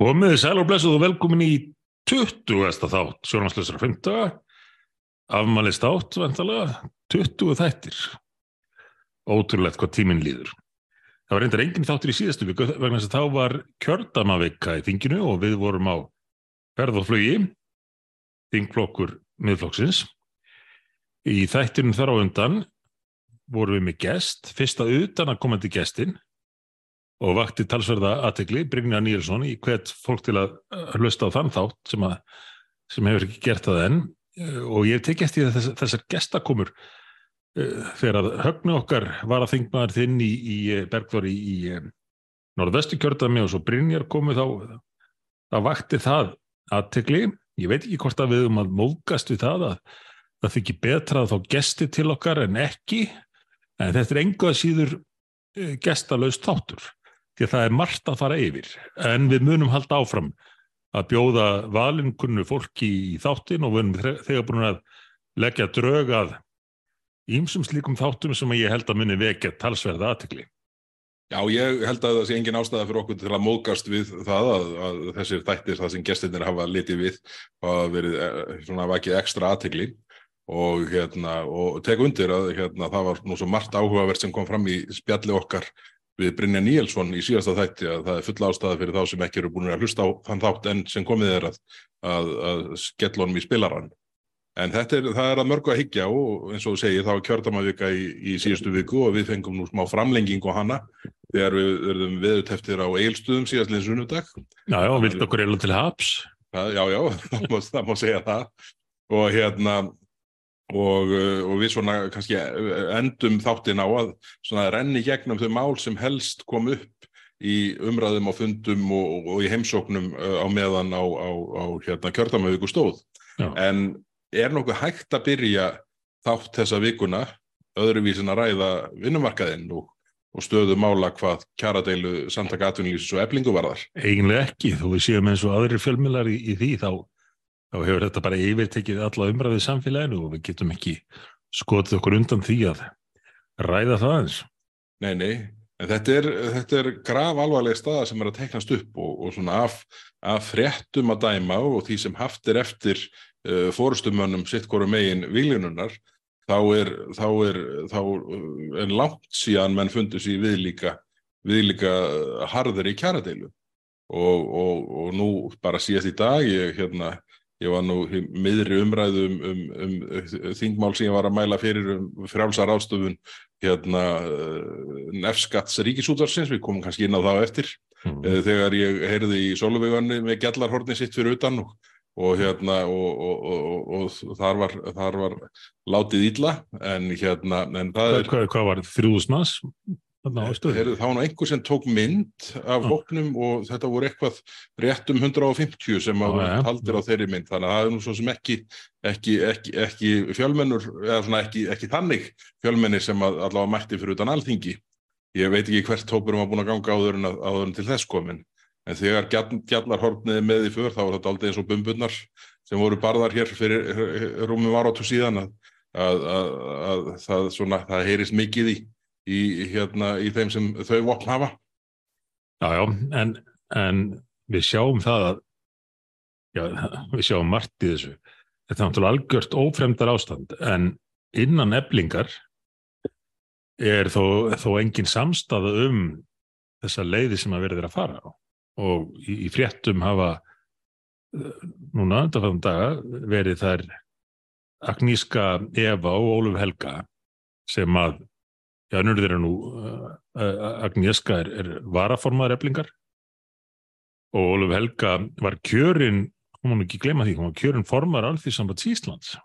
Og með þið sæl og blessuð og velkomin í 20. þátt sjónvarsleisra 50. Afmælist átt, vantalega, 20 þættir. Ótrúlegt hvað tíminn líður. Það var reyndar enginn þáttur í síðastu viku vegna þess að þá var kjördamavika í þinginu og við vorum á ferð og flugi, þingflokkur miðflokksins. Í þættinum þar á undan vorum við með gest, fyrsta utan að komandi gestin og vakti talsverða aðtegli, Brynja Níelsson í hvert fólk til að hlusta á þann þátt sem, að, sem hefur ekki gert það enn. Og ég tek eftir þess, þessar gestakomur þegar að höfnu okkar var að þingmaður þinn í, í Bergþóri í, í norðvestu kjördami og svo Brynjar komu þá það vakti það aðtegli ég veit ekki hvort að við um að móðgast við það að það þykir betra að þá gesti til okkar en ekki. En þetta er enga síður gestalöst þáttur því að það er margt að fara yfir en við munum halda áfram að bjóða valinkunnu fólki í þáttin og við erum þegar búin að leggja drög að ímsum slíkum þáttum sem ég held að muni vekja talsverða aðtikli. Já, ég held að það sé engin ástæða fyrir okkur til að móðgast við það að, að þessir þættir, það sem gestirnir hafa litið við hafa verið svona vakið ekstra aðtikli og, hérna, og tek undir að hérna, það var nú svo margt áhugavert sem kom fram í spjalli okkar við Brynja Níelsson í síðasta þætti að það er full ástæða fyrir þá sem ekki eru búin að hlusta á þann þátt en sem komið er að, að, að skellonum í spilaran. En þetta er, það er að mörgu að higgja og eins og þú segir þá er kjördamavika í, í síðustu viku og við fengum nú smá framlenging á hana þegar við verðum veðuteftir á eilstuðum síðastlega sunnudag. Já, já, vilt okkur eilu til haps? Já, já, það má, það má segja það og hérna og, og við svona kannski endum þáttinn á að svona renni gegnum þau mál sem helst kom upp í umræðum á fundum og, og í heimsóknum á meðan á, á, á hérna, kjördamauðvíku stóð. Já. En er nokkuð hægt að byrja þátt þessa vikuna öðruvísin að ræða vinnumarkaðinn og, og stöðu mála hvað kjaradeilu samtaka atvinnlýsis og eblingu varðar? Eiginlega ekki, þó við séum eins og aðrir fjölmjölar í, í því þá þá hefur þetta bara yfirtekið alla umræðið samfélaginu og við getum ekki skotið okkur undan því að ræða það eins. Nei, nei, en þetta er, þetta er grav alvarlega staða sem er að teiknast upp og, og svona af, af fréttum að dæma og því sem haft er eftir uh, fórustumönnum sitt hverju megin viljununar, þá er, þá er, þá er langt síðan menn fundus í viðlíka, viðlíka harður í kjaradeilu og, og, og nú bara síðast í dag, ég hérna Ég var nú miðri umræðum um, um, um þingmál sem ég var að mæla fyrir um frjálsar ástöfun hérna nefnskatts ríkisútvarsins, við komum kannski inn á það eftir, mm. þegar ég heyrði í Sóluveiganni með gjallarhorni sitt fyrir utan og, og hérna og, og, og þar, var, þar var látið ítla en hérna en hvað, er, hvað, hvað var þrjúðsmas? Heru, það var nú einhver sem tók mynd af hóknum og þetta voru eitthvað rétt um 150 sem að ja, haldir á þeirri mynd. Þannig að það er nú svo sem ekki, ekki, ekki, ekki fjölmennur eða svona ekki þannig fjölmennir sem að allavega mætti fyrir utan alþingi. Ég veit ekki hvert hópurum var búin að ganga áður en, áður en til þess komin en þegar gjallarhorfniði með í för þá var þetta aldrei eins og bumbunnar sem voru barðar hér fyrir rúmum árátu síðan að, að, að, að það, svona, það heyrist mikið í í, hérna, í þeim sem þau vopn hafa. Já, já, en, en við sjáum það að já, við sjáum margt í þessu. Þetta er náttúrulega algjört ófremdar ástand, en innan eblingar er þó, þó engin samstafa um þessa leiði sem að verður að fara á. Og í, í fréttum hafa núna, þetta fannum daga, verið þær Agníska Eva og Óluf Helga sem að Já, er þeirra nú, uh, Agnieszka er, er varaformaður eblingar og Óluf Helga var kjörinn, hún má ekki glema því, hún var kjörinn formar alþýrsambands Íslands,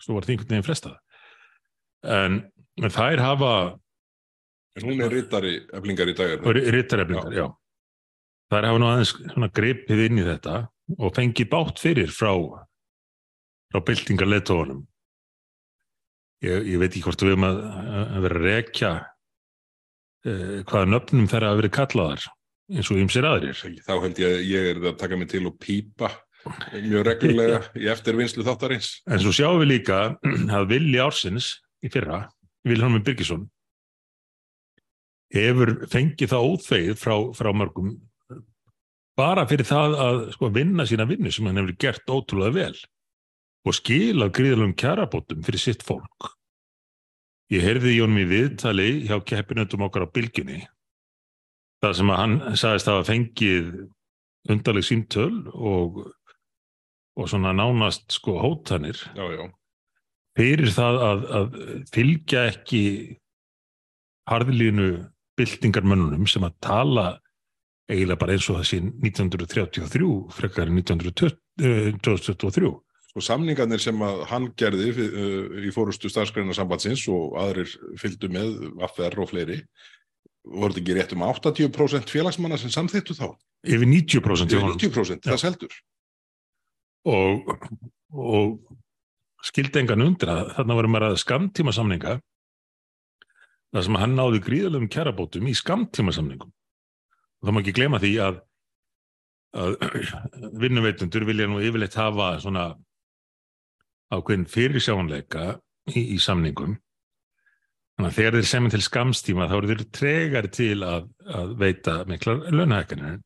svo var það einhvern veginn frestað. En, en þær hafa... En hún er rittari eblingar í dag. Rittari eblingar, já. já. Þær hafa nú aðeins greipið inn í þetta og fengið bátt fyrir frá, frá byltingarleðtóðunum ég, ég veit ekki hvort við erum að, að vera að rekja eh, hvaða nöfnum þeirra að vera kallaðar eins og ymsir aðrir. Þá held ég að ég er að taka mig til og pípa mjög reglulega í eftirvinnslu þáttarins. En svo sjáum við líka að Vili Ársins í fyrra, Vilhelm Birgisson, hefur fengið það óþveið frá, frá mörgum bara fyrir það að sko, vinna sína vinnu sem hann hefur gert ótrúlega vel og skilað gríðalum kjarabótum fyrir sitt fólk. Ég heyrði Jón við viðtali hjá keppinöndum okkar á bylginni það sem að hann sagðist að hafa fengið undarleg símtöl og, og svona nánast sko hótanir já, já, fyrir það að, að fylgja ekki harðlínu byltingarmönnunum sem að tala eiginlega bara eins og sé 1933 frekar en 1923 sko samningarnir sem að hann gerði uh, í fórustu starfskreina sambandsins og aðrir fylgdu með affær og fleiri voru þetta ekki rétt um 80% félagsmanna sem samþýttu þá? Yfir 90% Yfir 90% það seldur. Og, og skildi engan undra þarna varum við að skamtíma samninga þar sem hann náði gríðalöfum kærabótum í skamtíma samningum og það má ekki glema því að, að vinnuveitundur vilja nú yfirleitt hafa svona ákveðin fyrirsjáanleika í, í samningum. Þannig að þegar þeir semja til skamstíma þá eru þeir tregar til að, að veita miklar launahækkanir.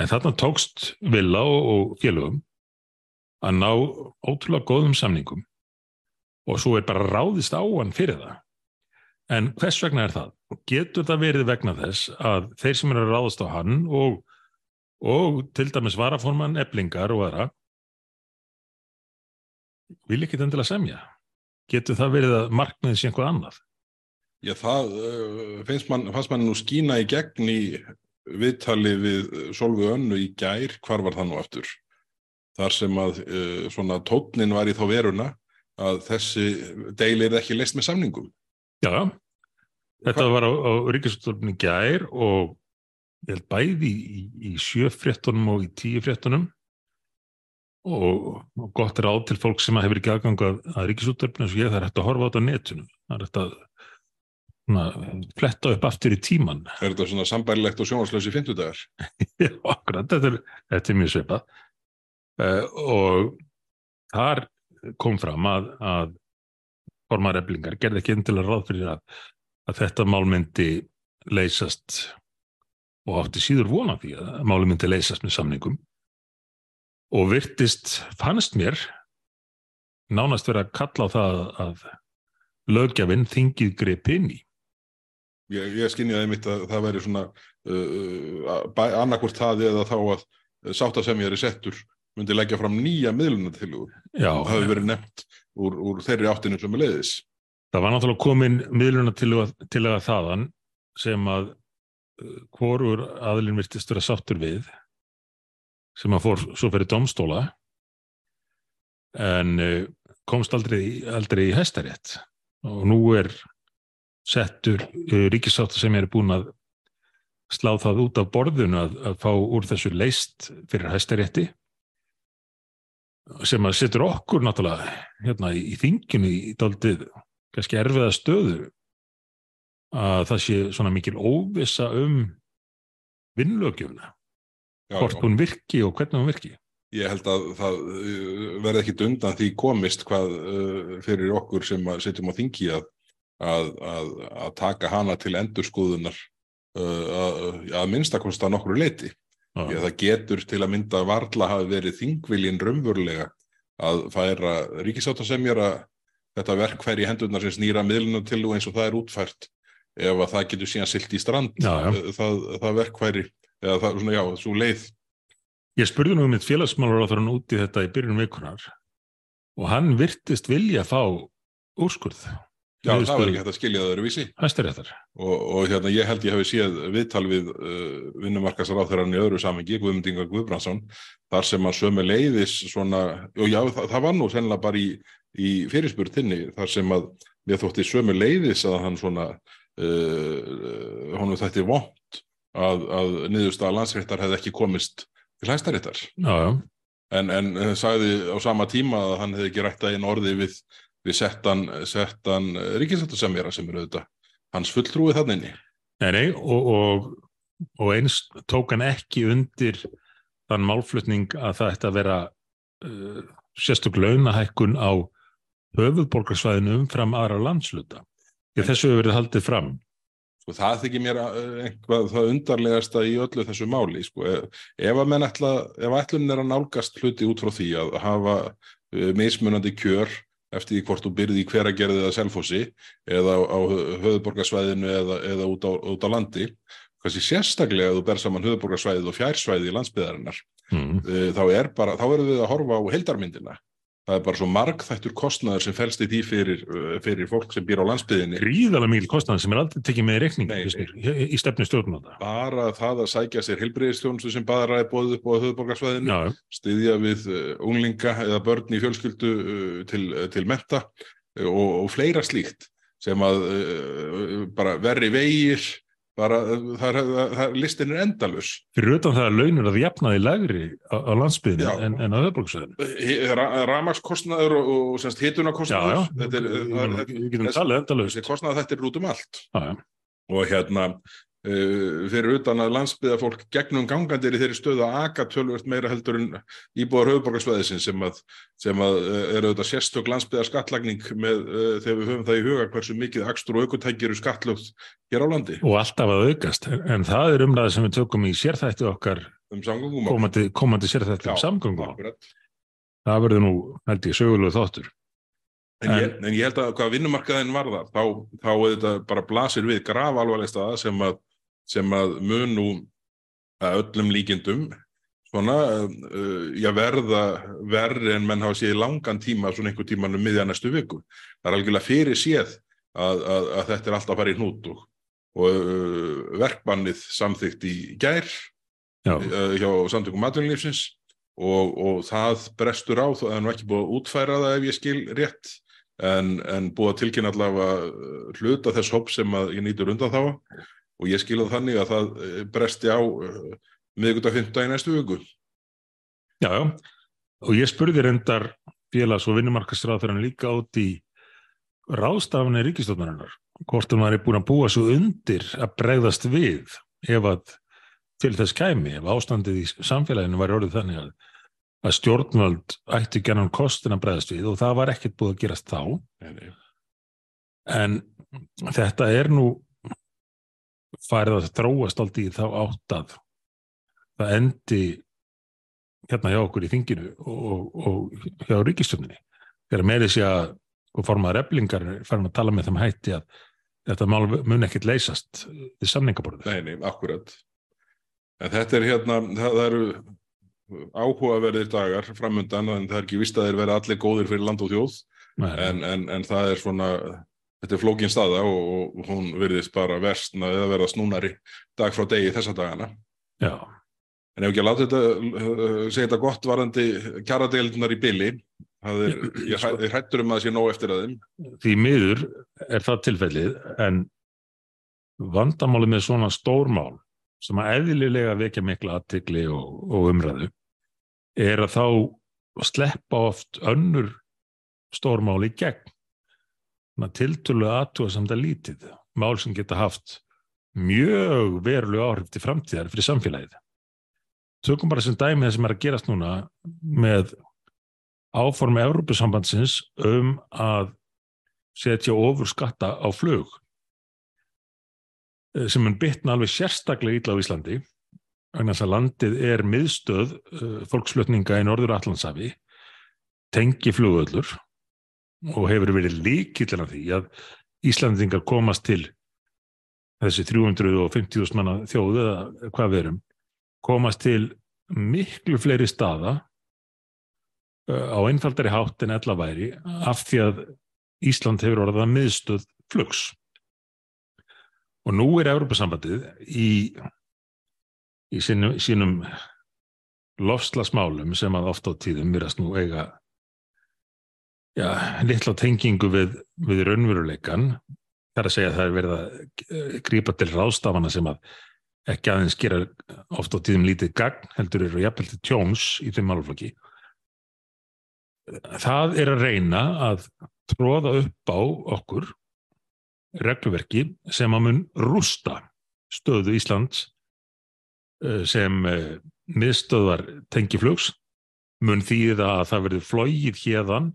En þarna tókst Villa og, og félögum að ná ótrúlega góðum samningum. Og svo er bara ráðist á hann fyrir það. En hvers vegna er það? Getur það verið vegna þess að þeir sem eru að ráðast á hann og, og til dæmis varaforman eblingar og aðra vil ekki endilega semja? Getur það verið að markmiðið sé einhvað annað? Já, það uh, finnst mann, fannst mann nú skína í gegn í viðtali við Solvi Önnu í gær, hvar var það nú aftur? Þar sem að uh, svona tótnin var í þá veruna að þessi deil er ekki leist með samningum. Já, þetta var á, á Ríkisvöldunum gær og bæði í, í sjöfréttunum og í tíufréttunum og, og gott á til fólk sem hefur ekki aðgangað að Ríkisvöldunum eins og ég það er hægt að horfa á þetta á netinu. Það er hægt að svona, fletta upp aftur í tíman. Er þetta svona sambærilegt og sjónaslösi fyndudagar? Já, akkurat, þetta er, þetta er mjög svipað. Uh, og þar kom fram að, að formar eflingar gerði ekki endilega ráð fyrir að, að þetta mál myndi leysast og átti síður vona því að máli myndi leysast með samningum og virtist, fannst mér nánast verið að kalla á það að lögjafinn þingið greip inn í Ég, ég skinniði einmitt að það væri svona uh, uh annarkvort það eða þá að sáttasemjari settur myndi leggja fram nýja miðlunatilugur. Það hefur verið nefnt úr, úr þeirri áttinu sem er leiðis. Það var náttúrulega komin miðlunatiluga þaðan sem að uh, hvorur aðlinn virtist vera sáttur við sem að fór svo fyrir domstóla en uh, komst aldrei, aldrei í hæstarétt. Og nú er settur uh, ríkisáttar sem er búin að slá það út af borðun að, að fá úr þessu leist fyrir hæstarétti sem að setur okkur náttúrulega hérna í þinginu í daldið kannski erfiða stöðu að það sé svona mikil óvisa um vinnlögjumna hvort hún virki og hvernig hún virki Ég held að það uh, verði ekkit undan því komist hvað uh, fyrir okkur sem setjum á þingi að að, að, að taka hana til endurskúðunar uh, að, að minnstakonsta nokkru leiti. Ah. Það getur til að mynda varla hafi verið þingviljin raunverulega að færa ríkisáttasemjara þetta verkfæri í hendurnar sem snýra miðlunum til og eins og það er útfært ef að það getur síðan silt í strand já, já. Það, það verkfæri eða það, svona, já, svo leið. Ég spurði nú um mitt félagsmálur á þar hann úti þetta í byrjunum vikunar og hann virtist vilja fá úrskurð Já, það var ekki hægt að skilja það öðruvísi. Og, og hérna, ég held ég hafi séð viðtal við uh, vinnumarkasaráþurann í öðru samengi, Guðmundingar Guðbrandsson, þar sem að sömu leiðis svona, og já, það, það var nú sennilega bara í, í fyrirspurtinni, þar sem að við þótti sömu leiðis að hann svona, uh, honum er vond að, að niðurstaða landsréttar hefði ekki komist til já. En, en sagði á sama tíma að hann hefði ekki rætt að einn orði við við settan, settan ríkisættusemjara sem eru auðvitað hans fulltrúið þannig inni. Nei, nei, og, og, og eins tók hann ekki undir þann málflutning að það ætti að vera uh, sérstök launahækkun á höfuðborgarsvæðinu umfram aðra landsluta. Þessu hefur verið haldið fram Sko það þykir mér uh, einhvað það undarlegasta í öllu þessu máli sko. Ef, ef að menn ætla, ef ætlun er að nálgast hluti út frá því að hafa uh, mismunandi kjör eftir því hvort þú byrði í hveragerði eða selfossi eða á, höfuborgarsvæðinu eða, eða út, á, út á landi kannski sérstaklega ef þú ber saman höfuborgarsvæðið og fjársvæðið í landsbyðarinnar mm. uh, þá er bara, þá erum við að horfa á heildarmyndina það er bara svo margþættur kostnaður sem fælst í því fyrir, uh, fyrir fólk sem býr á landsbyðinni gríðalega mikil kostnaður sem er aldrei tekið með reikning Nei, í, í stefnu stjórnmáta bara það að sækja sér heilbreyðistjónustu sem bara er bóðið upp á höfuborgarsvæðinu Já, styðja við uh, unglinga eða börn í fjölskyldu uh, til, til menta uh, og, og fleira slíkt sem að bara verri vegir bara, það er, það er, listin er endalus fyrir utan það að launur að jafnaði lægri á, á landsbyðinu Já. en, en á höfbruksvæðinu Ra Ramakskostnaður og, og Já, hitunarkostnaður þetta er, það er, endalaust. þessi kostnaður þetta er út um allt. Já, já. og hérna uh, fyrir utan að landsbyðafólk gegnum gangandi er í þeirri stöðu að aka tölvört meira heldur en íbúar höfuborgarsvæðisins sem að, sem að uh, er auðvitað sérstök landsbyðar skattlagning með, uh, þegar við höfum það í huga hversu mikið akstur og aukutækir eru skattlögt hér á landi. Og alltaf að aukast en, það er umræða sem við tökum í sérþættu okkar um komandi, komandi sérþættu um samgöngum það verður nú, held ég, sögulegu þáttur. En, ég, en ég held að hvað vinnumarkaðin varðar þá, þá þetta bara blasir við graf alvarleg staða sem að, sem að mun nú að öllum líkindum svona, uh, já verða verri en menn hafa séð í langan tíma svona einhver tíman um miðja næstu viku. Það er algjörlega fyrir séð að, að, að þetta er alltaf að fara í hnút og, og uh, verkbannið samþykkt í gær uh, hjá samtökum matvinnlífsins og, og það brestur á það er nú ekki búið að útfæra það ef ég skil rétt en, en búið að tilkynna allavega hluta þess hopp sem að ég nýtur undan þá og ég skil það þannig að það uh, bresti á miðgudag 15 í næstu viku. já, já. Og ég spurði reyndar félags- og vinnumarkastráður líka út í ráðstafni ríkistofnarinnar hvort hún var búin að búa svo undir að bregðast við ef að til þess kæmi, ef ástandið í samfélaginu var orðið þannig að, að stjórnvöld ætti gennan kostin að bregðast við og það var ekkert búið að gerast þá. En þetta er nú farið að þróast aldrei í þá átt að það endi hérna hjá okkur í þinginu og, og hjá ríkistjóninni þegar meiri sé að og formaður eflingar er farin að tala með þeim hætti að þetta mál mun ekkert leysast í samningaborðu. Nei, nei, akkurat. En þetta er hérna, það, það eru áhugaverðir dagar framundan en það er ekki vist að þeir vera allir góðir fyrir land og þjóð en, en, en það er svona, þetta er flókin staða og, og hún verðist bara versna eða verða snúnari dag frá degi þessa dagana. Já, En ef ekki að láta þetta, uh, segja þetta gott varandi kjaradeildunar í byli, það er, ég, ég hrættur um að það sé nóg eftir að þeim. því miður er það tilfellið en vandamálið með svona stórmál sem að eðlilega vekja mikla aðtikli og, og umræðu er að þá sleppa oft önnur stórmál í gegn tiltölu aðtúa samt að lítið mál sem geta haft mjög verulega áhrif til framtíðar fyrir samfélagið. Tökum bara sem dæmi það sem er að gerast núna með áformi Evrópusambandsins um að setja ofur skatta á flug eh, sem mun bitna alveg sérstaklega illa á Íslandi þess að landið er miðstöð uh, fólksflutninga í Norður Allandsafi tengi flugöllur og hefur verið líkillin af því að Íslandingar komast til þessi 350.000 manna þjóðu eða hvað við erum komast til miklu fleiri staða uh, á einfaldari hátt en ella væri af því að Ísland hefur orðað miðstöð flugs. Og nú er Evropasambandið í, í sínum, sínum lofslagsmálum sem að oft á tíðum virðast nú eiga já, litla tengingu við, við raunveruleikan. Það er að segja að það er verið að eh, grípa til ráðstafana sem að ekki aðeins gera oft á tíðum lítið gagn, heldur eru jafnvel til tjóns í þeim málflokki. Það er að reyna að tróða upp á okkur regluverki sem að mun rústa stöðu Íslands eh, sem eh, miðstöðar tengiflugs mun þýða að það verður flóið hérðan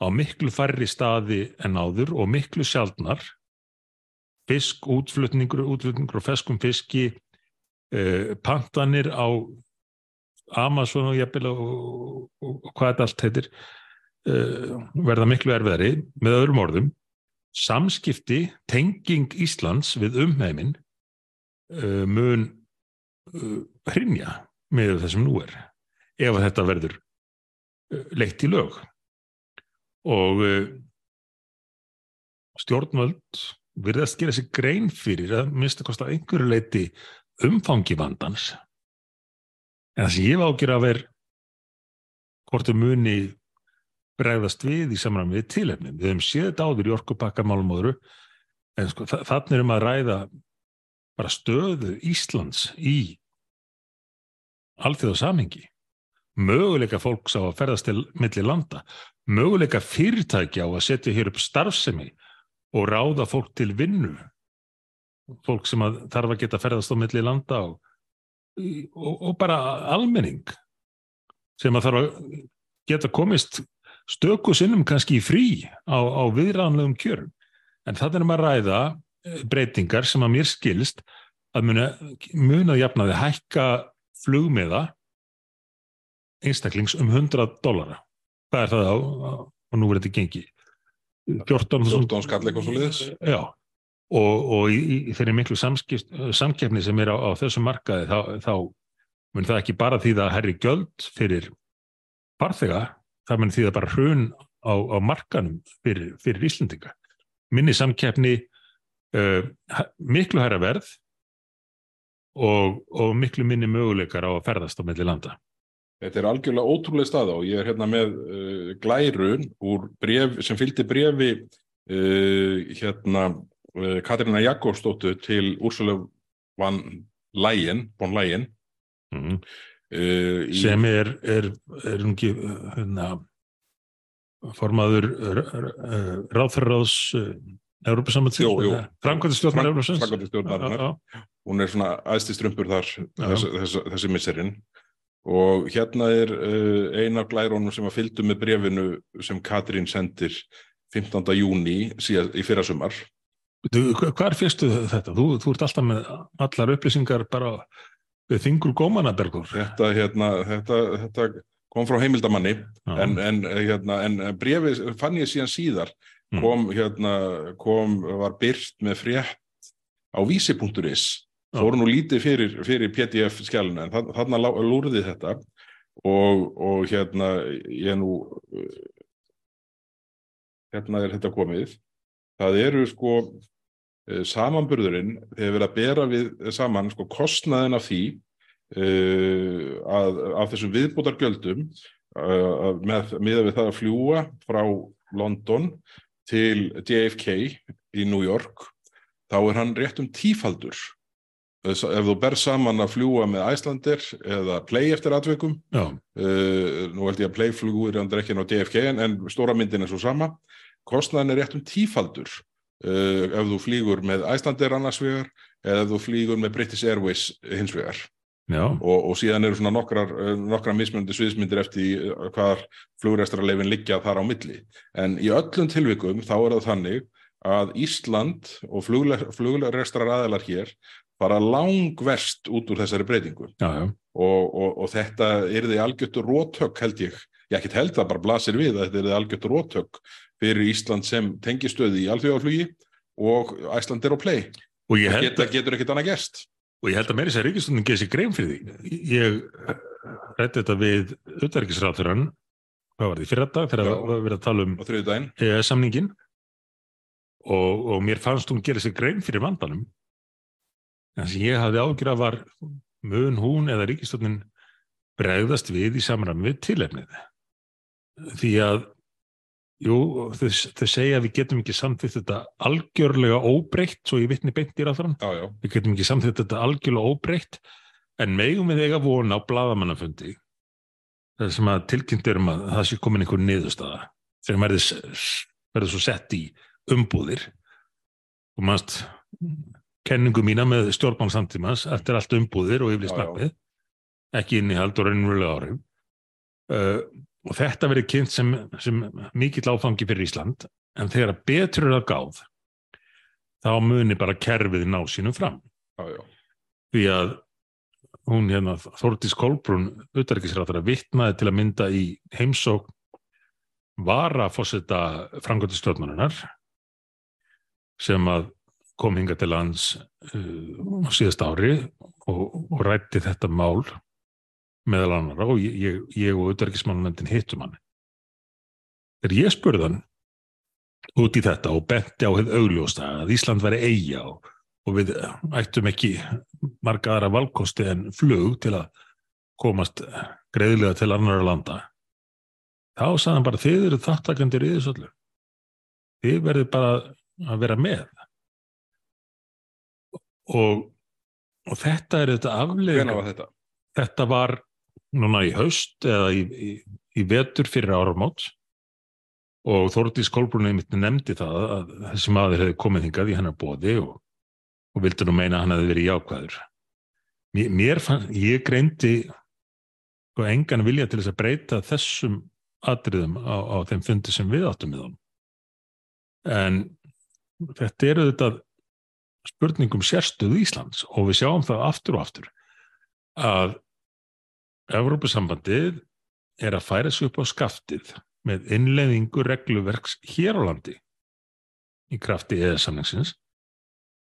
á miklu færri staði en áður og miklu sjaldnar. Fisk, útflutningur, útflutningur og feskum fiski, uh, pantanir á Amazon og jafnvel og, og, og, hvað þetta allt heitir uh, verða miklu erfiðari með öðrum orðum. Samskipti, tenging Íslands við umheimin uh, mun uh, hrinja með þessum nú er ef þetta verður uh, leitt í lög og uh, stjórnvöld virðast gera sig grein fyrir að mista kosta einhverju leiti umfangi vandans. En það sem ég ágjur að vera hvort þau muni bregðast við í samræmi við tilefnin. Við hefum séð þetta áður í orkupakkamálum öðru en sko, þa þannig erum að ræða bara stöðu Íslands í alþjóða samhengi möguleika fólks á að ferðast til milli landa, möguleika fyrirtækja á að setja hér upp starfsemi og ráða fólk til vinnu. Fólk sem að þarf að geta ferðast á milli landa og, og, og bara almenning sem að þarf að geta komist stöku sinnum kannski í frí á, á viðránlegum kjörum. En það er um að ræða eh, breytingar sem að mér skilst að muna, muna jafnaði hækka flugmiða einstaklings um 100 dólara hvað er það á, og nú er þetta gengi. 14, 14 skall eitthvað svo liðis já. Og, og í, í þeirri miklu samkeppni sem er á, á þessu markaði þá, þá mun það ekki bara því að herri göld fyrir farþega, það mun því að bara hrun á, á markanum fyrir, fyrir Íslandinga minni samkeppni uh, miklu hæra verð og, og miklu minni möguleikar á að ferðast á melli landa Þetta er algjörlega ótrúlega staða og ég er hérna með uh, glærun bref, sem fylgdi brefi uh, hérna uh, Katrina Jakobsdóttur til Úrsula van Leyen, von Leyen. Mm -hmm. sem er er, er ungi hérna, formaður ráðferðaráðs Európa-sambandsins framkvæmdastjórnar Európa-sambandsins hún er svona aðstistrumpur þar þess, þess, þessi misserinn og hérna er uh, eina af glærónum sem að fylgdu með brefinu sem Katrín sendir 15. júni síðan í fyrrasumar. Hvar fyrstu þetta? Þú, þú ert alltaf með allar upplýsingar bara við þingur gómana bergur Þetta, hérna, þetta, þetta kom frá heimildamanni en, en, hérna, en brefi fann ég síðan síðar. Kom, hérna, kom var byrt með frétt á vísi.is fóru nú lítið fyrir, fyrir PDF skjáluna en þarna lúrði þetta og, og hérna ég nú hérna er þetta komið. Það eru sko samanburðurinn þegar við erum að bera við saman sko kostnaðin af því uh, að af þessum viðbútar göldum uh, með, með við það að fljúa frá London til JFK í New York þá er hann rétt um tífaldur ef þú ber saman að fljúa með Æslandir eða Play eftir atveikum uh, nú held ég að Play flugur er ekki á DFK en, en stóra myndin er svo sama. Kostnæðin er rétt um tífaldur uh, ef þú flýgur með Æslandir annars vegar eða ef þú flýgur með British Airways hins vegar. Og, og síðan eru svona nokkrar, nokkrar mismunandi sviðsmyndir eftir hvaðar flugræstrarleifin liggja þar á milli. En í öllum tilvikum þá er það þannig að Ísland og flugræstrar aðelar hér bara langverst út úr þessari breytingu. Já, já. Og, og, og þetta er því algjörtur rótök held ég, ég ekki held það bara blasir við að þetta er því algjörtur rótök fyrir Ísland sem tengistöði í alþjóðaflugi og Ísland er á play. Og geta, getur ekkert annað gerst. Og ég held að meiri sér ríkistundin geði sér grein fyrir því. Ég rætti þetta við auðverkisráþurann hvað var því fyrir þetta þegar við verðum að tala um EES-samningin og, og mér fannst hún gera sér grein fyrir vandanum en sem ég hafði ágjur að var mun hún eða ríkistofnin bregðast við í samræmi við tilefnið. Því að jú, þau, þau segja að við getum ekki samþýtt þetta algjörlega óbreytt svo ég vittni beint í ráðarann við getum ekki samþýtt þetta algjörlega óbreytt en megum við eiga vona á bladamannafundi það sem að tilkynntur um að það sé komin einhver niðurstaða sem verður svo sett í umbúðir. Og mannst kenningu mína með stjórnmálsamtímas eftir allt umbúðir og yfirlist nafnið ekki innihald og raunverulega áhrif. Uh, og þetta verið kynnt sem, sem mikill áfangi fyrir Ísland en þegar betur er að gáð þá muni bara kerfið ná sínum fram. já, já, Því að hún hérna, Þórdís Kolbrún, utarikisráttara, vittnaði til að mynda í heimsók vara fórseta frangöndustjórnarinnar sem að kom hinga til lands uh, síðast ári og, og rætti þetta mál meðal annara og ég, ég, og utarikismálunendin hittum hann. Þegar ég spurði hann út í þetta og benti á hefð augljósta að Ísland væri eiga og, og við ættum ekki marga aðra valkosti en flug til að komast greiðlega til annara landa þá sagði hann bara þið eru þáttakandir í þessu öllu þið verður bara að vera með og, og þetta er þetta afleðing hvenær var þetta? þetta var núna í haust eða í, í, í vetur fyrir áramót og Þórdís Kolbrún einmitt nefndi það að þessi maður hefði komið hingað í hennar bóði og, og vildi nú meina að hann hefði verið jákvæður. Mér, mér fann, ég greindi sko engan vilja til þess að breyta þessum atriðum á, á þeim fundi sem við áttum við hann. En þetta eru þetta spurningum sérstöðu Íslands og við sjáum það aftur og aftur að Evrópusambandið er að færa sig upp á skaftið með innleiðingu regluverks hér á landi í krafti eða samlingsins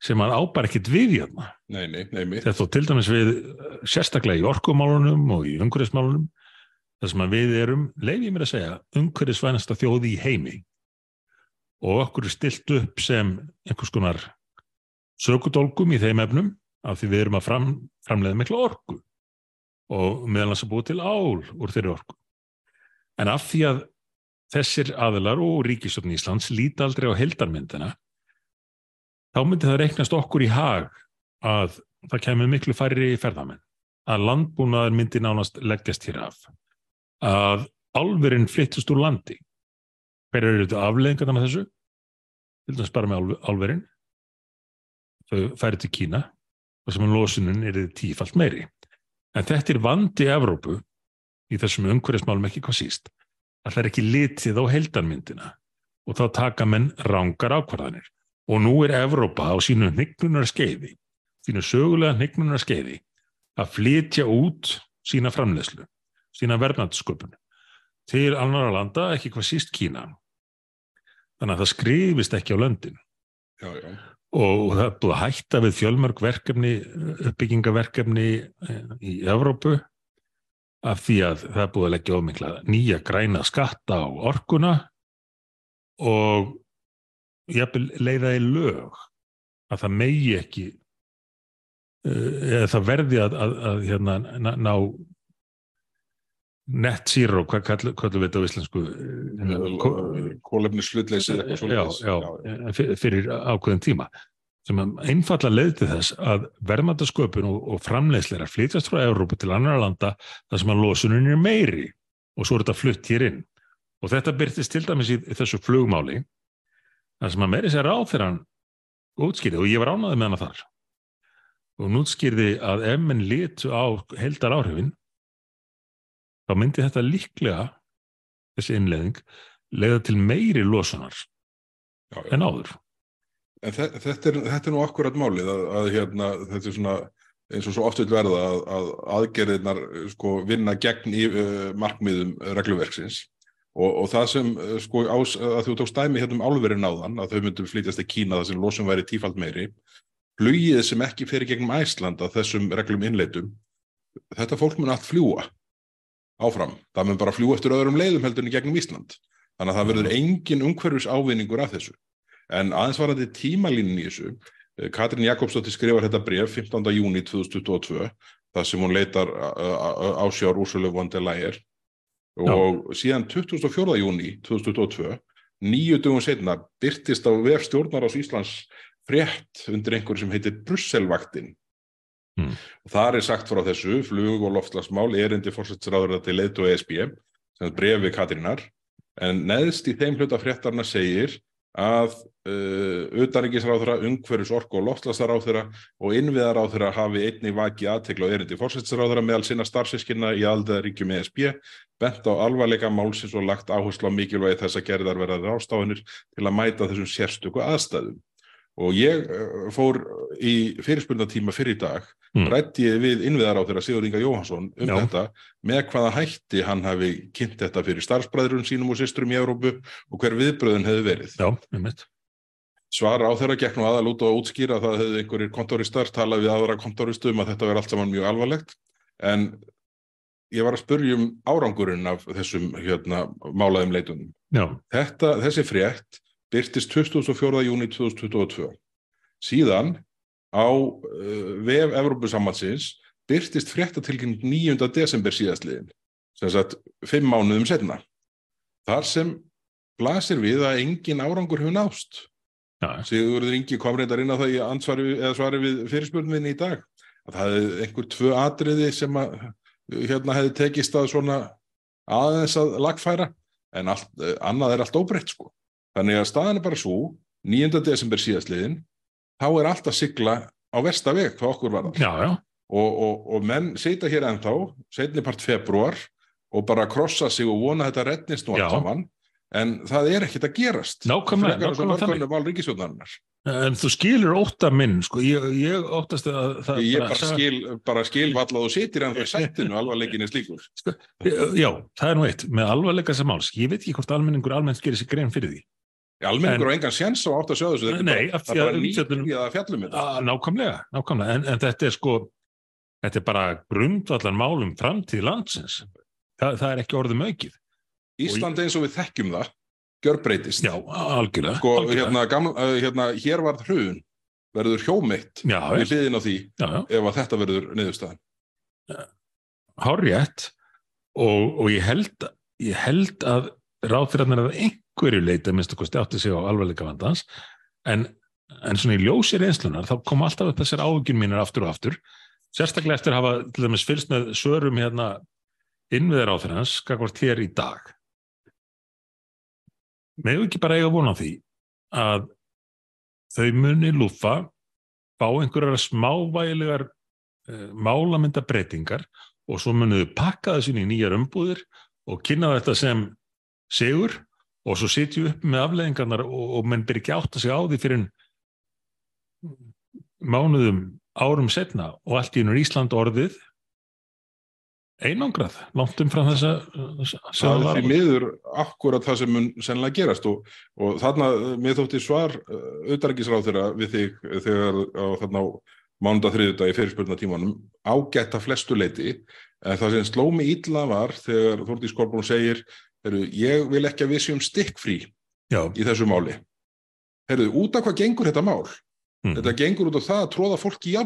sem hann ábar ekkit við hérna. Nei, nei, nei. Þetta og til dæmis við sérstaklega í orkumálunum og í umhverfismálunum þar sem við erum, leif ég mér að segja, umhverfisvænasta þjóði í heimi og okkur er stilt upp sem einhvers konar sökudólgum í þeim efnum af því við erum að fram, framleiða miklu orku og meðal hans að búa til ál úr þeirri orku. En af því að þessir aðilar og ríkistofn Íslands líti aldrei á heldarmyndina, þá myndi það reiknast okkur í hag að það kemur miklu færri ferðamenn, að landbúnaðar myndi nánast leggjast hér af, að álverinn flyttust úr landi. Hver eru þetta afleðingarna þessu? Til dæmis bara með álverinn. Þau færi til Kína og sem er losunin er tífalt meiri. En þetta er vandi Evrópu í þessum umhverfismálum ekki hvað síst. Það er ekki litið á heldanmyndina og þá taka menn rángar ákvarðanir. Og nú er Evrópa á sínu hnygnunar skeiði, sínu sögulega hnygnunar skeiði, að flytja út sína framlegslu, sína verðnættsköpun til annara landa, ekki hvað síst Kína. Þannig að það skrifist ekki á löndin Já, já, og það er búið að hætta við fjölmörg verkefni, uppbyggingaverkefni í Evrópu af því að það er búið að leggja ómikla nýja græna skatta á orkuna og leiða í lög að það megi ekki eða það verði að, að, að hérna, ná net zero, hvað kallum kall við þetta á íslensku? Kólefni slutleysið eitthvað já, svoleiðis. já, fyr- fyrir ákveðin tíma. Sem einfalla leið til þess að verðmættasköpun og, og framleiðsleira flytjast frá Európa til annar landa þar sem að losunin er meiri og svo er þetta flutt hér inn. Og þetta byrtist til dæmis í, í þessu flugmáli þar sem að meiri sér ráð þegar hann útskýrði og ég var ánaði með hana þar og hún útskýrði að ef menn litu á heldar áhrifin þá myndi þetta líklega þessi innleiðing leiða til meiri losunar Já, já. en áður. En þe- þetta er, þetta er nú akkurat málið að, að hérna, þetta er svona eins og svo oft vil verða að, að aðgerðirnar sko, vinna gegn í uh, markmiðum regluverksins. Og, og það sem uh, sko, ás, að þú tókst dæmi hérna um álverið náðan að þau myndum flytjast til Kína þar sem losum væri tífald meiri flugið sem ekki fer í gegnum Æsland að þessum reglum innleitum þetta fólk mun allt fljúa áfram, það mun bara fljúa eftir öðrum leiðum heldur en gegnum Ísland þannig að það verður engin umhverfis ávinningur af þessu En aðeins varandi tímalínin í þessu, eh, Katrín Jakobsdóttir skrifar þetta bref 15. júni 2022, þar sem hún leitar ásjár Úrsula von der Leyen og síðan 24. júni 2022, nýju dögum setna, byrtist á vef stjórnarás Íslands frétt undir einhverju sem heitir Brusselvaktin. Mm. Þar er sagt frá þessu, flug og loftslagsmál, erindi fórsættisráður til leitt og ESB, sem brefi Katrínar, en neðst í þeim hluta fréttarna segir að uh, utanríkisráðura, umhverfis orku og loftslagsráðura og innviðaráðura hafi einnig vakið aðtekla og erindi fórsættisráðura meðal sinna starfsískina í aldaríkjum ESB, bent á alvarleika málsins og lagt áherslu á mikilvægi þess að gerðar verða rástafinir til að mæta þessum sérstöku aðstæðum. Og ég uh, fór í fyrirspurnatíma fyrir dag Mm. rætti ég við innviðar á þeirra Sigur Inga Jóhansson um Já. þetta með hvaða hætti hann hafi kynnt þetta fyrir starfsbræðurinn sínum og systurum í Európu og hver viðbröðun hefði verið. Já, einmitt. Svar á þeirra gekk nú aðal út og útskýra að það hefði einhverjir kontoristar talað við aðra kontoristum um að þetta verði allt saman mjög alvarlegt en ég var að spurja um árangurinn af þessum hérna, málaðum leitunum. Já, Þetta, þessi frétt byrtist 24. júni 2022. Síðan á uh, vef Evrópusammansins byrtist fréttatilkynning 9. desember síðastliðin, sem sagt fimm mánuðum setna. Þar sem blasir við að engin árangur hefur nást. Sigurður Ingi kom reyndar inn á það í ansvari eða svari við fyrirspurninni í dag að það hefði einhver tvö atriði sem að hérna hefði tekist að svona aðeins að lagfæra en allt, eh, annað er allt óbreytt sko. Þannig að staðan er bara svo 9. desember síðastliðin þá er allt að sigla á versta veg hvað okkur var það já, já, og, og, og menn sita hér ennþá setni part februar og bara krossa sig og vona þetta reddnist nú allt saman. En það er ekkert að gerast. Nákvæmlega, nákvæmlega mörgurnu val ríkisjónarinnar en þú skilur ótta minn, sko, ég, ég óttast að það ég bara saga- skil, bara skil vallað og sitir ennþá í sættinu alvarleikin er slíkur. Já, það er nú eitt, með alvarleika sem máls, ég veit ekki hvort almenningur almennt gerir sér grein fyrir því. Almenningur á engan séns á átt að sjá þessu er Nei, bara- það er bara nýtt í að fjallum þetta Að, nákvæmlega, nákvæmlega, en, en þetta er sko, þetta er bara grundvallar málum framtíð landsins. Þa, það er ekki orðum aukið. Ísland eins og við þekkjum það gjörbreytist Já, algjörlega. sko, algjörlega. hérna, gamla, uh, hérna, hér var hrun verður hjómeitt við hliðin á því já, já. ef að þetta verður niðurstaðan hárjætt og, og ég held ég held að ráðfyrirarnir að einhverju leita minnst okkur stjátti sig á alvarleika vandans. En, en svona í ljósi reynslunar þá kom alltaf upp þessar áhugjum mínir aftur og aftur. Sérstaklega eftir að hafa til dæmis fyrst með svörum hérna innviðar á þeirrans skakvart hér í dag. Meðu ekki bara eiga vona því að þau muni lúfa fá einhverjar smávægilegar uh, málamyndabreitingar og svo munuðu pakka þessu inn í nýjar umbúðir og kynna þetta sem sigur og svo sitju upp með afleðingarnar og, og menn byrja ekki átt að segja á því fyrir mánuðum árum setna og allt í ennur Ísland orðið einangrað, langt um frá þessa þessa- sem það er því miður akkurat það sem mun sennilega gerast. Og, og þarna uh, mér þótti svar auðarikisráð þeirra við þig uh, þegar á þarna á mánda þriðudag í fyrirspurnatímanum ágætt að flestu leiti en það sem sló mig illa var þegar Þórtís Kolbrún segir heru, ég vil ekki að við séum stikkfrí í þessu máli. Heru, út af hvað gengur þetta mál? mm. Þetta gengur út af það að tróða fólki í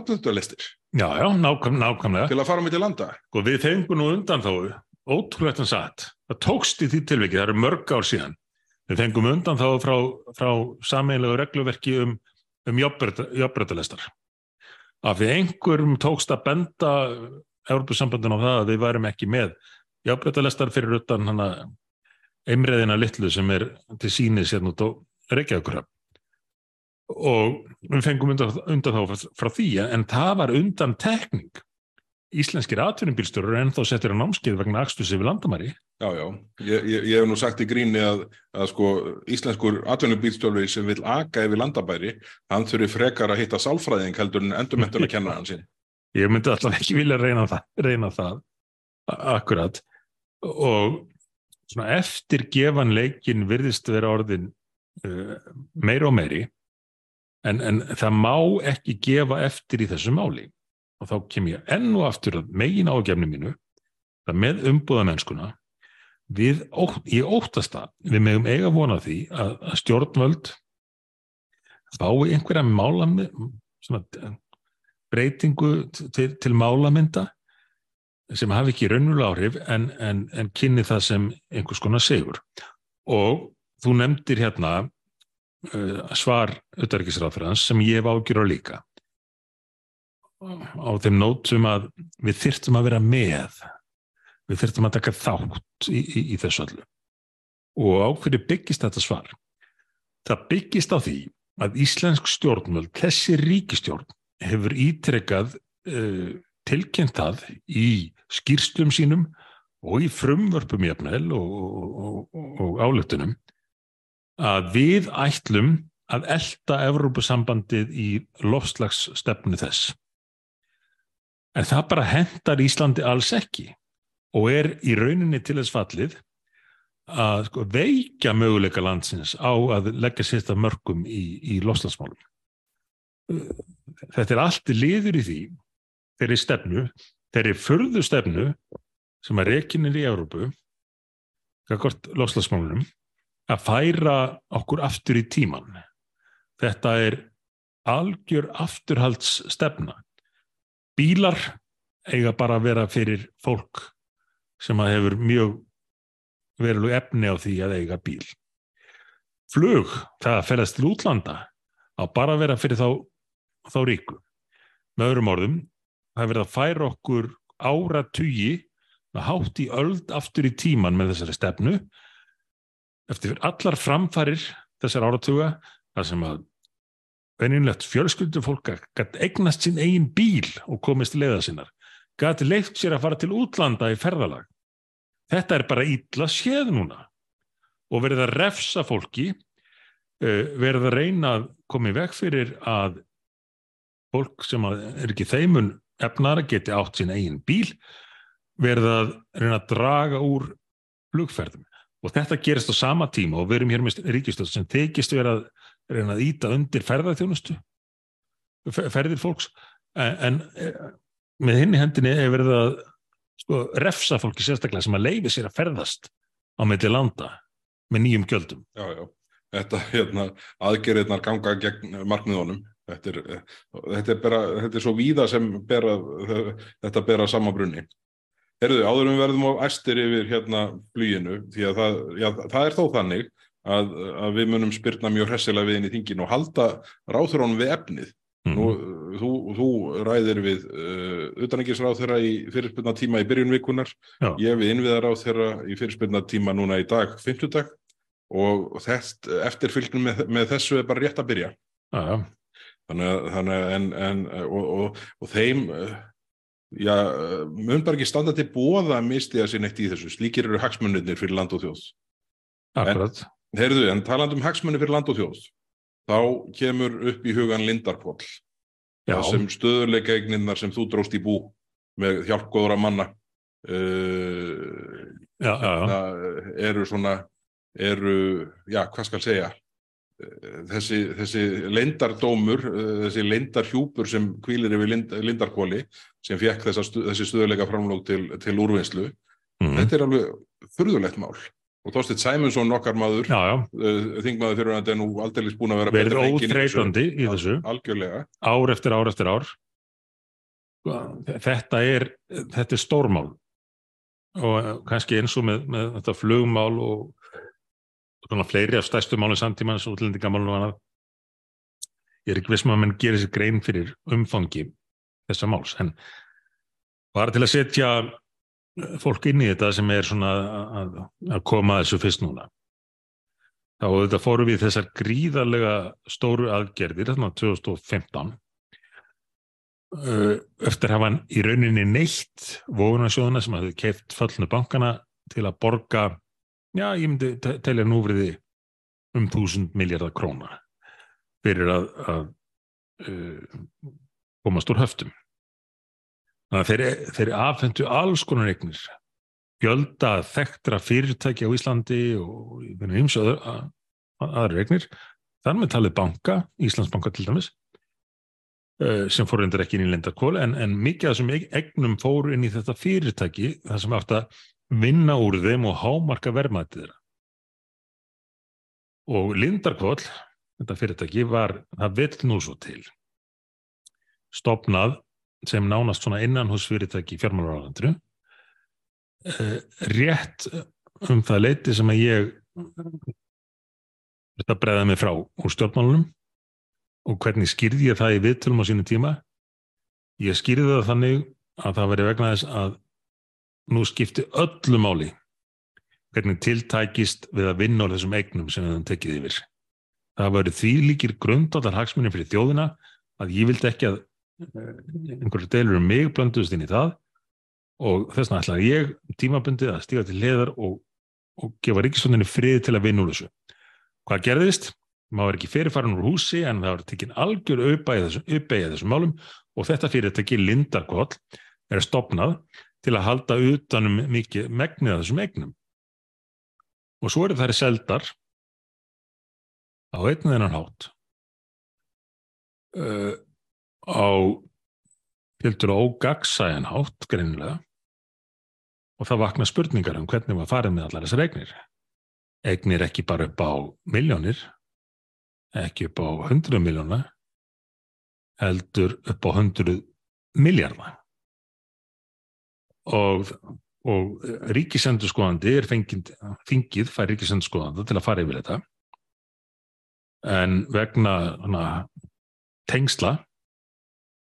já nákvæm, nákvæmlega. Til að fara með til landa. Og við fengum nú undan þá ótrúlegt en satt. Það tókst í því tilviki, það eru mörg ár síðan. Við fengum undan þá frá, frá sameinlegu regluverki um, um jobbröðalestar af því einhverjum tókst að benda Európusambandin á það að við værum ekki með jobbröðalestar fyrir utan hana einriðina litlu sem er til sínis hérna út á Reykjavíkurhöfn. Og við fengum undan, undan þá frá, því en það var undan tekning. Íslenskir atvinnubílstjórar er ennþá settir á námskeið vegna akstus yfir landamæri. Já, já, ég, ég, ég hef nú sagt í gríni að, að sko íslenskur atvinnubílstjólfi sem vil aka yfir landabæri, hann þurfi frekar að hitta sálfræðing heldur en endurmentur að kenna hann sín. ég myndi alltaf ekki vilja reyna það, reyna það akkurat. Og svona eftir gefanleikin virðist vera orðin uh, meiri og meiri en, en það má ekki gefa eftir í þessu máli. Og þá kem ég enn og aftur að megin ágefni mínu það með umbúðamennskuna við, ótt, ég óttast það við megum eiga vona því að, að stjórnvöld fái einhverja mála svona breytingu til, til málamynda sem hafi ekki raunverulega áhrif en, en, en kynni það sem einhvers konar segur og þú nefndir hérna uh, svar auðverkisráðfræðans sem ég hef ágjur á líka. Á þeim nótum að við þyrftum að vera með við þyrftum að taka þátt í, í, í þessu öllu. Og á hverju byggist þetta svar? Það byggist á því að íslensk stjórnvöld, þessi ríkistjórn hefur ítrekkað uh, tilkynnt það í skýrslum sínum og í frumvörpum jafnvel og, og, og, og álutunum að við ætlum að elda Evrópusambandið í lofslagsstefnu þess. En það bara hendar Íslandi alls ekki og er í rauninni til þess fallið að sko, veikja möguleika landsins á að leggja sérsta mörgum í, í lofslagsmálum. Þetta er allt liður í því, þeirri stefnu, þeirri förðu stefnu sem að rekinir í Európu, kakvart lofslagsmálunum, að færa okkur aftur í tíman. Þetta er algjör afturhaldsstefna. Bílar eiga bara að vera fyrir fólk sem að hefur mjög verulegu efni á því að eiga bíl. Flug, það að ferðast til útlanda á bara að vera fyrir þá, þá ríku. Með öðrum orðum, það verður að færa okkur áratugi að hátt í öld aftur í tíman með þessari stefnu. Eftir allar framfærir þessar áratuga þar sem að venjunlegt fjölskyldu fólka gæti eignast sín eigin bíl og komist leiða sinnar gæti leift sér að fara til útlanda í ferðalag. Þetta er bara ítla séð núna og verið að refsa fólki eh, verið að reyna að koma í veg fyrir að fólk sem er ekki þeimun efnara geti átt sín eigin bíl verið að reyna að draga úr flugferðum. Og þetta gerist á sama tíma og við erum hér með ríkistöð sem tekist verið að reyna að íta undir ferðarþjónustu ferðir fólks. En, en eh, með hinn í hendinni er verið að sko, refsa fólki sérstaklega sem að leifi sér að ferðast á melli landa með nýjum gjöldum. Já, já, þetta hérna, aðgerðirnar ganga gegn markmiðunum þetta er, þetta er bara þetta er svo víða sem bera, þetta bera samabrunni Herðu, áður um verðum á æstir yfir hérna blíinu, því að það, já, það er þó þannig að, að við munum spyrna mjög hressilega við inn í þingin og halda ráþurónum við efnið. Mm. Nú, þú, þú ræðir við uh, utanengisráþurra í fyrirspilna tíma í byrjunvikunar, ég við innviðaráþurra í fyrirspilna tíma núna í dag, 50 dag og þess, eftirfylgnum með, með þessu er bara rétt að byrja. Já, þannig að en, en, og, og, og þeim já, mun bara ekki standa til bóða að mistiða sér neitt í þessu. Slíkir eru hagsmunniðnir fyrir land og þjóð. Akkurat. En, heyrðu, en taland um hagsmunni fyrir land og þjóð þá kemur upp í hugan Lindarpól sem stöðurleika eigninnar sem þú dróst í bú með hjálpgóðra manna uh, já, já, já. eru svona eru, já, hvað skal segja þessi, þessi leindardómur, þessi leindarhjúpur sem kvílir yfir lind, lindarkóli sem fekk þessa, þessi stöðuleika framlók til, til úrvinnslu. Mm. þetta er alveg fyrðulegt mál. Og Þorstein Sæmundsson okkar maður þingmaður fyrir þetta er nú aldrei búin að vera verður óþreytandi í þessu. algjörlega. Ár eftir ár eftir ár. Þetta er þetta er stórmál. Og kannski eins og með, með þetta flugmál og svona fleiri af stæstu máli samtímans og útlendingamálun og annað. Ég er ekki vissum að mann gerir sér grein fyrir umfangi þessa máls en bara til að setja eh, fólk inn í þetta sem er svona að, að koma að þessu fyrst núna. Þá þetta fóru við þessar gríðarlega stóru aðgerðir þarna 2015 eh, eftir hafa hann í rauninni neitt vóðunarsjóðuna sem hafði keift fallinu bankana til að borga já, ég myndi telja núfriði um þúsund miljardar króna fyrir að, að uh, komast úr höftum. Þannig að þeir, afhendu alls konar eignir, fjölda þekktra fyrirtæki á Íslandi og og aðra eignir, þar með talið banka, Íslandsbanka til dæmis, uh, sem fór reyndar ekki inn í lendarkóla, en, en mikið af þessum eignum fóru inn í þetta fyrirtæki, það sem átt að vinna úr þeim og hámarka vermaðið þeirra. Og Lindarkvól, þetta fyrirtæki, var, það vill nú svo til, stopnað sem nánast svona innanhúsfyrirtæki í fjármálaráðandru, eh, rétt um það leiti sem að ég þetta bregða mig frá úr stjórnmálunum og hvernig skýrði ég það í viðtölum á sínu tíma. Ég skýrði það þannig að það veri vegna þess að nú skipti öllu máli hvernig tiltækist við að vinna á þessum eignum sem höfum tekið yfir. Það var því líkir grundallar hagsmunni fyrir þjóðina að ég vildi ekki að eh, einhverju deilur um mig blönduðist inn í það og þess vegna ætlaði ég tímabundið að stíga til leðar og, og gefa ríkisvöndinni frið til að vinna úr þessu. Hvað gerðist? Má er ekki fyrirfarin úr húsi en það var tekin algjör uppæði þessum, þessum málum og þetta fyrirtæki Lindarkvall er stopnað til að halda utanum mikið megnið af þessum egnum. Og svo eru þær seldar á einn og einan hátt uh, á hildur ógagsæjan hátt greinilega og það vakna spurningar um hvernig maður farið með allar þessar eignir. Eignir ekki bara upp á miljónir, ekki upp á hundru miljóna, heldur upp á hundru miljardar. Og, og ríkisendurskoðandi er fengið, fengið fær ríkisendurskoðanda til að fara yfir þetta en vegna hana, tengsla